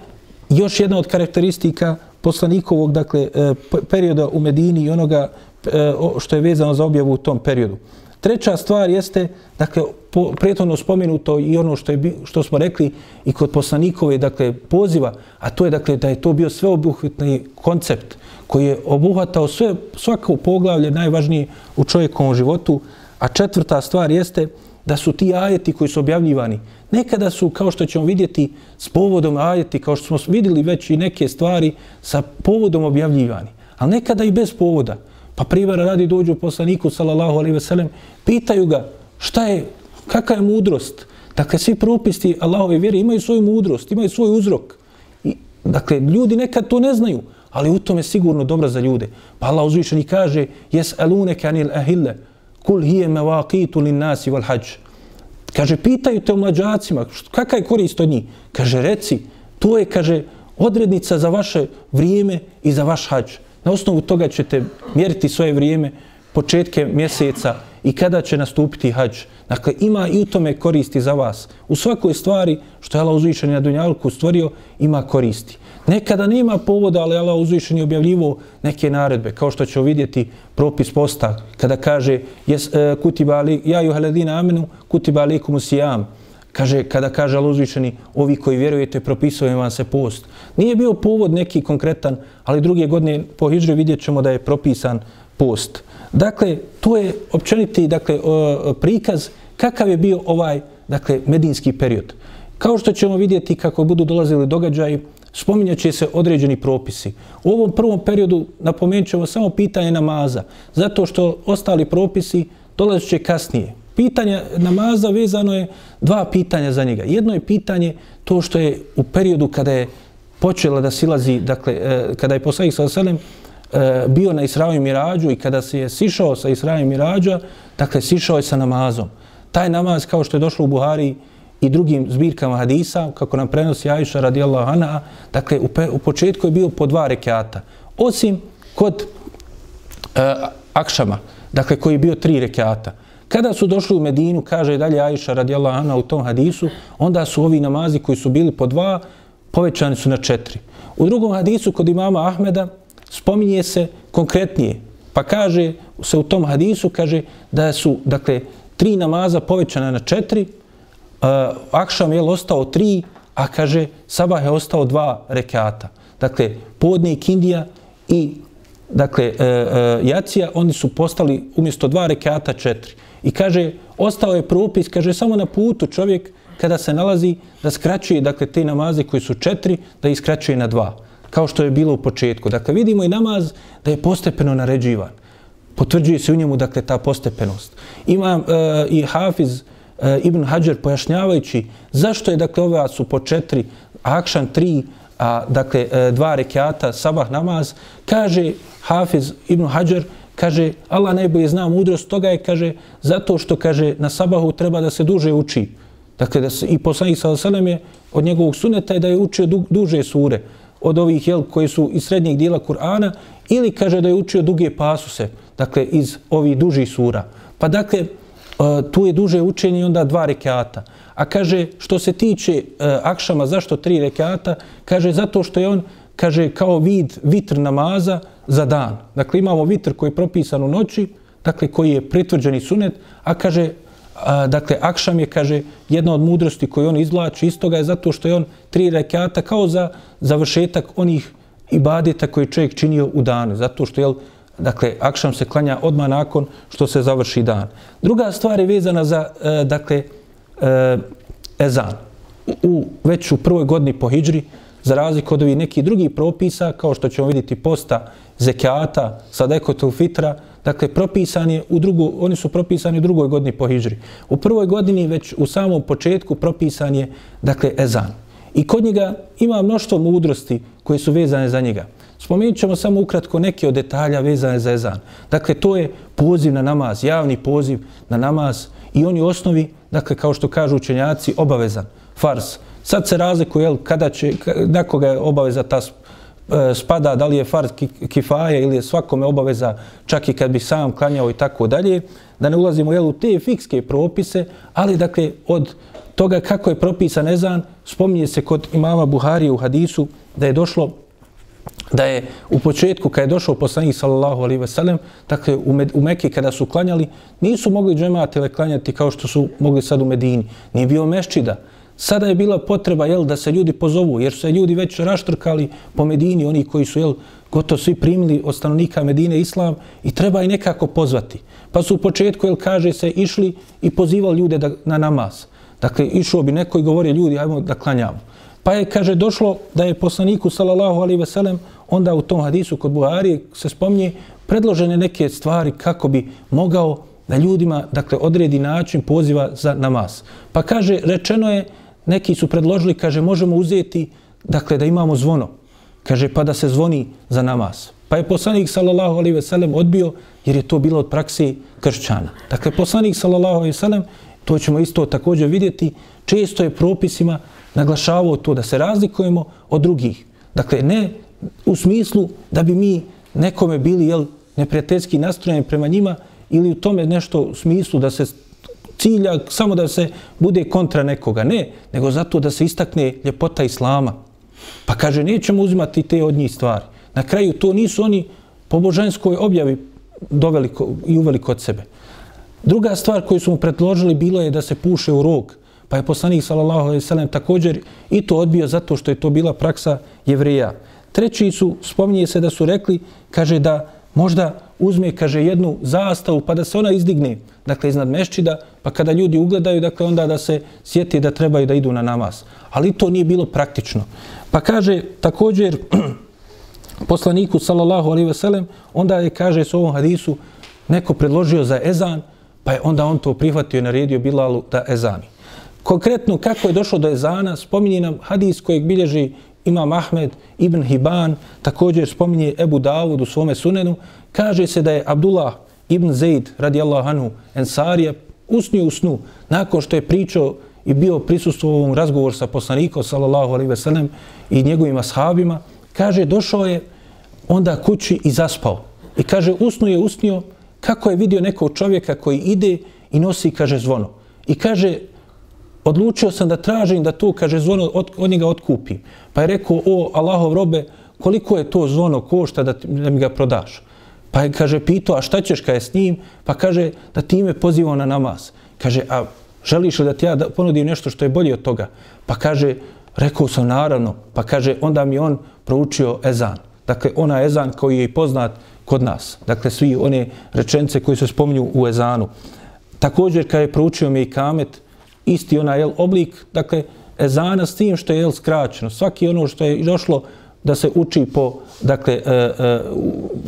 još jedna od karakteristika poslanikovog dakle, e, perioda u Medini i onoga e, što je vezano za objavu u tom periodu. Treća stvar jeste, dakle, po, prethodno spomenuto i ono što, je, što smo rekli i kod poslanikove, dakle, poziva, a to je, dakle, da je to bio sveobuhvatni koncept koji je obuhvatao sve, svako poglavlje najvažnije u čovjekovom životu. A četvrta stvar jeste da su ti ajeti koji su objavljivani, nekada su, kao što ćemo vidjeti, s povodom ajeti, kao što smo vidjeli već i neke stvari, sa povodom objavljivani. Ali nekada i bez povoda. Pa primjera radi dođu poslaniku, sallallahu alaihi ve sellem, pitaju ga šta je, kakva je mudrost. Dakle, svi propisti Allahove vjere imaju svoju mudrost, imaju svoj uzrok. I, dakle, ljudi nekad to ne znaju, ali u tome sigurno dobro za ljude. Pa Allah uzvišeni kaže, jes alune kanil ahille, kul hije me vaqitu lin nasi wal hađ. Kaže, pitaju te o mlađacima, kakva je korist od njih? Kaže, reci, to je, kaže, odrednica za vaše vrijeme i za vaš hađ. Na osnovu toga ćete mjeriti svoje vrijeme, početke mjeseca i kada će nastupiti hađ. Dakle, ima i u tome koristi za vas. U svakoj stvari što je Allah uzvišen na Dunjalku stvorio, ima koristi. Nekada nema povoda, ali Allah uzvišen je objavljivo neke naredbe, kao što ćemo vidjeti propis posta, kada kaže jes, e, kutiba ali, ja juhaledina amenu, kutiba alikum usijam. Kaže, kada kaže Allah ovi koji vjerujete, propisuje vam se post. Nije bio povod neki konkretan, ali druge godine po Hidžri vidjet ćemo da je propisan post. Dakle, to je općeniti dakle, prikaz kakav je bio ovaj dakle, medinski period. Kao što ćemo vidjeti kako budu dolazili događaji, spominjat će se određeni propisi. U ovom prvom periodu napomenut ćemo samo pitanje namaza, zato što ostali propisi dolazit će kasnije. Pitanje namaza vezano je dva pitanja za njega. Jedno je pitanje to što je u periodu kada je počela da silazi, dakle, e, kada je poslanik sa Selem e, bio na Israju i Mirađu i kada se je sišao sa Israju i Mirađa, dakle, sišao je sa namazom. Taj namaz, kao što je došlo u Buhari, i drugim zbirkama hadisa, kako nam prenosi Ajša radijallahu anha, dakle, u, pe, u početku je bio po dva rekiata. Osim kod uh, Akšama, dakle, koji je bio tri rekiata. Kada su došli u Medinu, kaže dalje Ajša radijallahu anha u tom hadisu, onda su ovi namazi koji su bili po dva, povećani su na četiri. U drugom hadisu kod imama Ahmeda spominje se konkretnije, pa kaže se u tom hadisu, kaže da su, dakle, tri namaza povećana na četiri, uh, Akšam je ostao tri, a kaže Sabah je ostao dva rekata. Dakle, podnik Indija i dakle, e, e, Jacija, oni su postali umjesto dva rekata četiri. I kaže, ostao je propis, kaže, samo na putu čovjek kada se nalazi da skraćuje dakle, te namaze koji su četiri, da ih skraćuje na dva. Kao što je bilo u početku. Dakle, vidimo i namaz da je postepeno naređivan. Potvrđuje se u njemu, dakle, ta postepenost. Ima e, i Hafiz, e, Ibn Hajar pojašnjavajući zašto je dakle ove su po četiri, akšan tri, a dakle e, dva rekiata, sabah namaz, kaže Hafiz Ibn Hajar, kaže, Allah najbolje zna mudrost toga je, kaže, zato što, kaže, na sabahu treba da se duže uči. Dakle, da se, i poslanik sa Osanem je od njegovog suneta je da je učio du, duže sure od ovih jel, koji su iz srednjeg dijela Kur'ana ili kaže da je učio duge pasuse, dakle iz ovih dužih sura. Pa dakle, e, tu je duže učenje onda dva rekata. A kaže, što se tiče e, akšama, zašto tri rekata? Kaže, zato što je on, kaže, kao vid vitr namaza za dan. Dakle, imamo vitr koji je propisan u noći, dakle, koji je pritvrđeni sunet, a kaže, a, dakle, akšam je, kaže, jedna od mudrosti koju on izvlači iz toga je zato što je on tri rekata kao za završetak onih ibadeta koje čovjek činio u danu. Zato što, je, dakle, akšam se klanja odmah nakon što se završi dan. Druga stvar je vezana za, e, dakle, e, ezan. U, u, već u prvoj godini po hijđri, za razliku od ovih nekih drugih propisa, kao što ćemo vidjeti posta zekijata, sadekotul fitra, dakle, propisan je u drugu, oni su propisani u drugoj godini po hijđri. U prvoj godini, već u samom početku, propisan je, dakle, ezan. I kod njega ima mnoštvo mudrosti koje su vezane za njega. Spomenut ćemo samo ukratko neke od detalja vezane za ezan. Dakle, to je poziv na namaz, javni poziv na namaz i oni u osnovi, dakle, kao što kažu učenjaci, obavezan, fars. Sad se razlikuje, jel, kada će, nekoga je obaveza ta e, spada, da li je fard kifaje ili je svakome obaveza, čak i kad bi sam klanjao i tako dalje, da ne ulazimo jel, u te fikske propise, ali dakle od toga kako je propisan ezan, spominje se kod imama Buharije u hadisu da je došlo da je u početku kada je došao poslanik sallallahu alejhi ve sellem dakle u, Med, u Mekki kada su klanjali nisu mogli džematile klanjati kao što su mogli sad u Medini. Nije bio meščida sada je bila potreba jel da se ljudi pozovu jer su se ljudi već raštrkali po Medini oni koji su jel gotovo svi primili od stanovnika Medine islam i treba i nekako pozvati. Pa su u početku jel kaže se išli i pozivali ljude da, na namaz. Dakle išao bi neko i govorio ljudi ajmo da klanjamo. Pa je, kaže, došlo da je poslaniku, sallallahu alaihi veselem, onda u tom hadisu kod Buhari se spomnje predložene neke stvari kako bi mogao da ljudima, dakle, odredi način poziva za namaz. Pa kaže, rečeno je, neki su predložili, kaže, možemo uzeti, dakle, da imamo zvono. Kaže, pa da se zvoni za namaz. Pa je poslanik, sallallahu alaihi veselem, odbio, jer je to bilo od praksi kršćana. Dakle, poslanik, sallallahu alaihi veselem, to ćemo isto također vidjeti, često je propisima naglašavao to da se razlikujemo od drugih. Dakle, ne u smislu da bi mi nekome bili jel, neprijateljski nastrojeni prema njima ili u tome nešto u smislu da se cilja samo da se bude kontra nekoga. Ne, nego zato da se istakne ljepota Islama. Pa kaže, nećemo uzimati te od njih stvari. Na kraju to nisu oni po božanskoj objavi doveli i uveli kod sebe. Druga stvar koju su mu predložili bilo je da se puše u rog. Pa je poslanik sallallahu alejhi ve sellem također i to odbio zato što je to bila praksa jevreja. Treći su spominje se da su rekli kaže da možda uzme kaže jednu zastavu pa da se ona izdigne dakle iznad meščida pa kada ljudi ugledaju dakle onda da se sjeti da trebaju da idu na namaz. Ali to nije bilo praktično. Pa kaže također [CLEARS THROAT] poslaniku sallallahu alejhi ve sellem onda je kaže s ovom hadisu neko predložio za ezan pa je onda on to prihvatio i naredio Bilalu da ezani. Konkretno kako je došlo do ezana, spominje nam hadis kojeg bilježi Imam Ahmed ibn Hiban, također spominje Ebu Davud u svome sunenu, kaže se da je Abdullah ibn Zaid radijallahu anhu Ensarija usnio u snu nakon što je pričao i bio prisustvo u ovom razgovoru sa poslanikom sallallahu alaihi veselem i njegovim ashabima, kaže došao je onda kući i zaspao. I kaže usnu je usnio kako je vidio nekog čovjeka koji ide i nosi, kaže, zvono. I kaže, odlučio sam da tražim da to, kaže, zvono od, od njega otkupim. Pa je rekao, o Allahov robe, koliko je to zvono košta da, da mi ga prodaš? Pa je, kaže, pitao, a šta ćeš kada je s njim? Pa kaže, da ti me pozivao na namaz. Kaže, a želiš li da ti ja ponudim nešto što je bolje od toga? Pa kaže, rekao sam naravno. Pa kaže, onda mi on proučio ezan. Dakle, ona ezan koji je poznat kod nas. Dakle, svi one rečence koji se spominju u ezanu. Također, kada je proučio mi i kamet, isti onaj jel, oblik, dakle, ezana s tim što je jel, skraćeno. Svaki ono što je došlo da se uči po, dakle, e, e,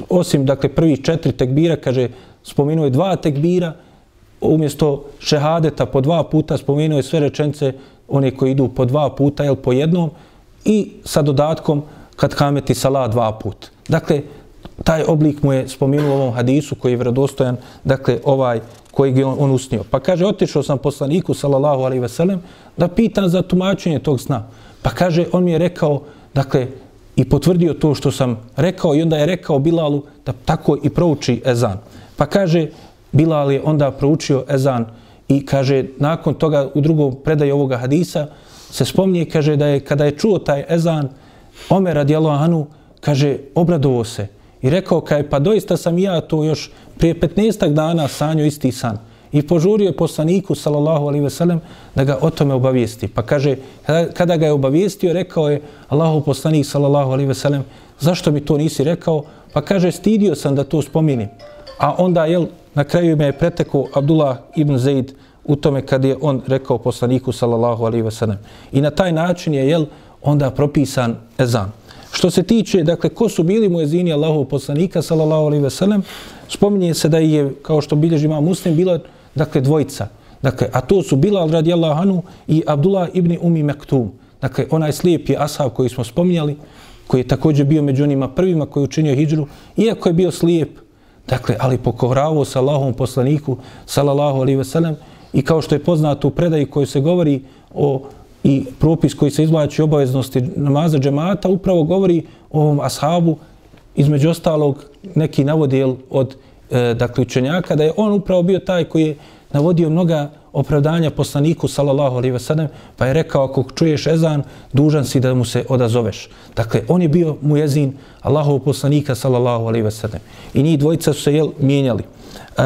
osim dakle, prvih četiri tekbira, kaže, spomenuo je dva tekbira, umjesto šehadeta po dva puta, spomenuo je sve rečence, one koji idu po dva puta, jel, po jednom, i sa dodatkom kad kameti sala dva put. Dakle, taj oblik mu je spomenuo u ovom hadisu koji je vredostojan, dakle ovaj koji je on, on usnio. Pa kaže, otišao sam poslaniku, sallallahu alaihi veselem, da pitan za tumačenje tog sna. Pa kaže, on mi je rekao, dakle, i potvrdio to što sam rekao i onda je rekao Bilalu da tako i prouči ezan. Pa kaže, Bilal je onda proučio ezan i kaže, nakon toga u drugom predaju ovoga hadisa se spomnije, kaže da je kada je čuo taj ezan, Omer radijalo Anu, kaže, obradovo se i rekao, kaj, pa doista sam ja to još prije 15 dana sanio isti san. I požurio je poslaniku, sallallahu alaihi ve sellem, da ga o tome obavijesti. Pa kaže, kada ga je obavijestio, rekao je Allahu poslanik, sallallahu alaihi ve sellem, zašto mi to nisi rekao? Pa kaže, stidio sam da to spominim. A onda, jel, na kraju me je pretekao Abdullah ibn Zaid u tome kad je on rekao poslaniku, sallallahu alaihi ve sellem. I na taj način je, jel, onda propisan ezan. Što se tiče, dakle, ko su bili muezini Allahov poslanika, sallallahu alaihi ve sellem, spominje se da je, kao što bilježi ima muslim, bilo, dakle, dvojica. Dakle, a to su Bilal radijallahu anhu i Abdullah ibn Umi Mektum. Dakle, onaj slijepi ashab koji smo spominjali, koji je također bio među onima prvima koji je učinio hijđru, iako je bio slijep, dakle, ali pokoravao sa Allahom poslaniku, sallallahu alaihi ve sellem, i kao što je poznato u predaji koju se govori o i propis koji se izvlači obaveznosti namaza džemata upravo govori o ovom ashabu između ostalog neki navodijel od e, dakle učenjaka da je on upravo bio taj koji je navodio mnoga opravdanja poslaniku sallallahu alejhi ve sellem pa je rekao ako čuješ ezan dužan si da mu se odazoveš. Dakle on je bio muezin Allahov poslanika sallallahu alejhi ve sellem i njih dvojica su se jel mijenjali. E,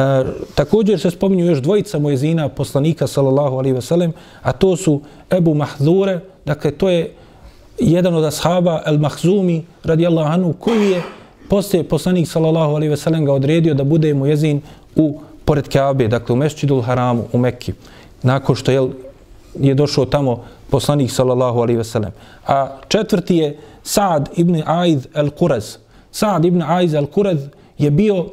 također se spominju još dvojica muezina poslanika sallallahu alejhi ve sellem a to su Ebu Mahzure, dakle to je jedan od ashaba El Mahzumi radijallahu anhu koji je poslije poslanik sallallahu alejhi ve sellem ga odredio da bude muezin u pored Kabe, dakle u Mešćidul Haramu u Mekki. Nakon što je, je došao tamo poslanik sallallahu alejhi ve sellem. A četvrti je Sa'd ibn Aid al-Quraz. Sa'd ibn Aid al-Quraz je bio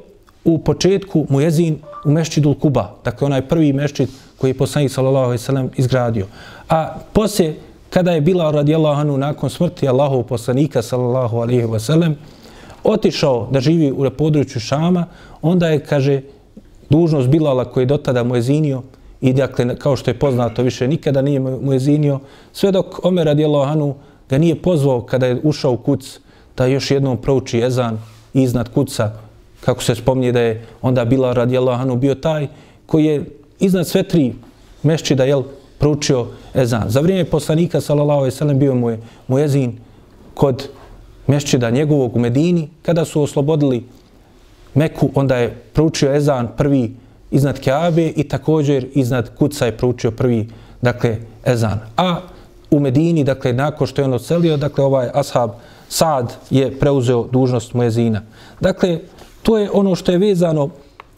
u početku muezin u mešćidu Kuba, dakle onaj prvi mešćid koji je poslanik sallallahu alejhi ve sellem izgradio. A poslije kada je bila radijallahu anhu nakon smrti Allahov poslanika sallallahu alejhi ve sellem otišao da živi u području Šama, onda je kaže dužnost Bilala koji je dotada muezinio i dakle kao što je poznato više nikada nije muezinio sve dok Omer radijallahu anhu ga nije pozvao kada je ušao u kuc da još jednom prouči ezan iznad kuca kako se spomnije da je onda bila radijallahu anhu bio taj koji je iznad sve tri mešćida jel, proučio ezan. Za vrijeme poslanika sallallahu alejhi ve sellem bio mu je muezin kod mešćida njegovog u Medini kada su oslobodili Meku, onda je proučio ezan prvi iznad Kaabe i također iznad kuca je proučio prvi dakle ezan. A u Medini, dakle, nakon što je on odselio, dakle, ovaj ashab Sad je preuzeo dužnost muezina. Dakle, To je ono što je vezano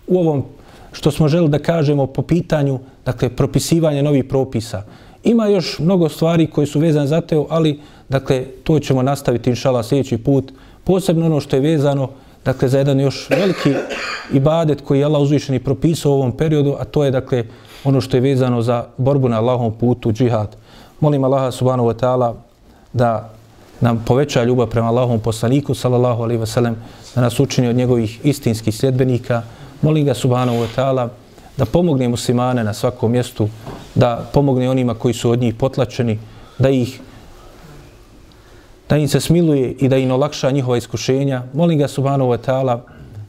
u ovom što smo želi da kažemo po pitanju dakle, propisivanja novih propisa. Ima još mnogo stvari koje su vezane za teo, ali dakle, to ćemo nastaviti inšala sljedeći put. Posebno ono što je vezano dakle, za jedan još veliki ibadet koji je Allah uzvišeni propisao u ovom periodu, a to je dakle, ono što je vezano za borbu na Allahom putu, džihad. Molim Allaha subhanahu wa ta'ala da nam poveća ljubav prema Allahom poslaniku, sallallahu alaihi wa sallam, da nas učini od njegovih istinskih sljedbenika. Molim ga subhanahu wa ta'ala da pomogne muslimane na svakom mjestu, da pomogne onima koji su od njih potlačeni, da ih da im se smiluje i da im olakša njihova iskušenja. Molim ga subhanahu wa ta'ala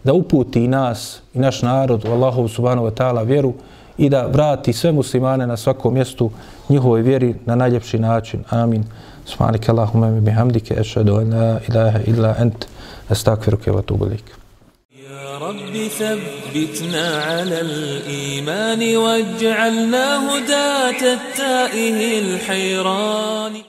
da uputi i nas i naš narod u Allahu subhanahu wa ta'ala vjeru i da vrati sve muslimane na svakom mjestu njihovoj vjeri na najljepši način. Amin. Subhanike Allahumma mi bihamdike, ešhedu an la ilaha illa ent, استغفرك واتوب اليك يا رب ثبتنا على الإيمان واجعلنا هداة التائه الحيران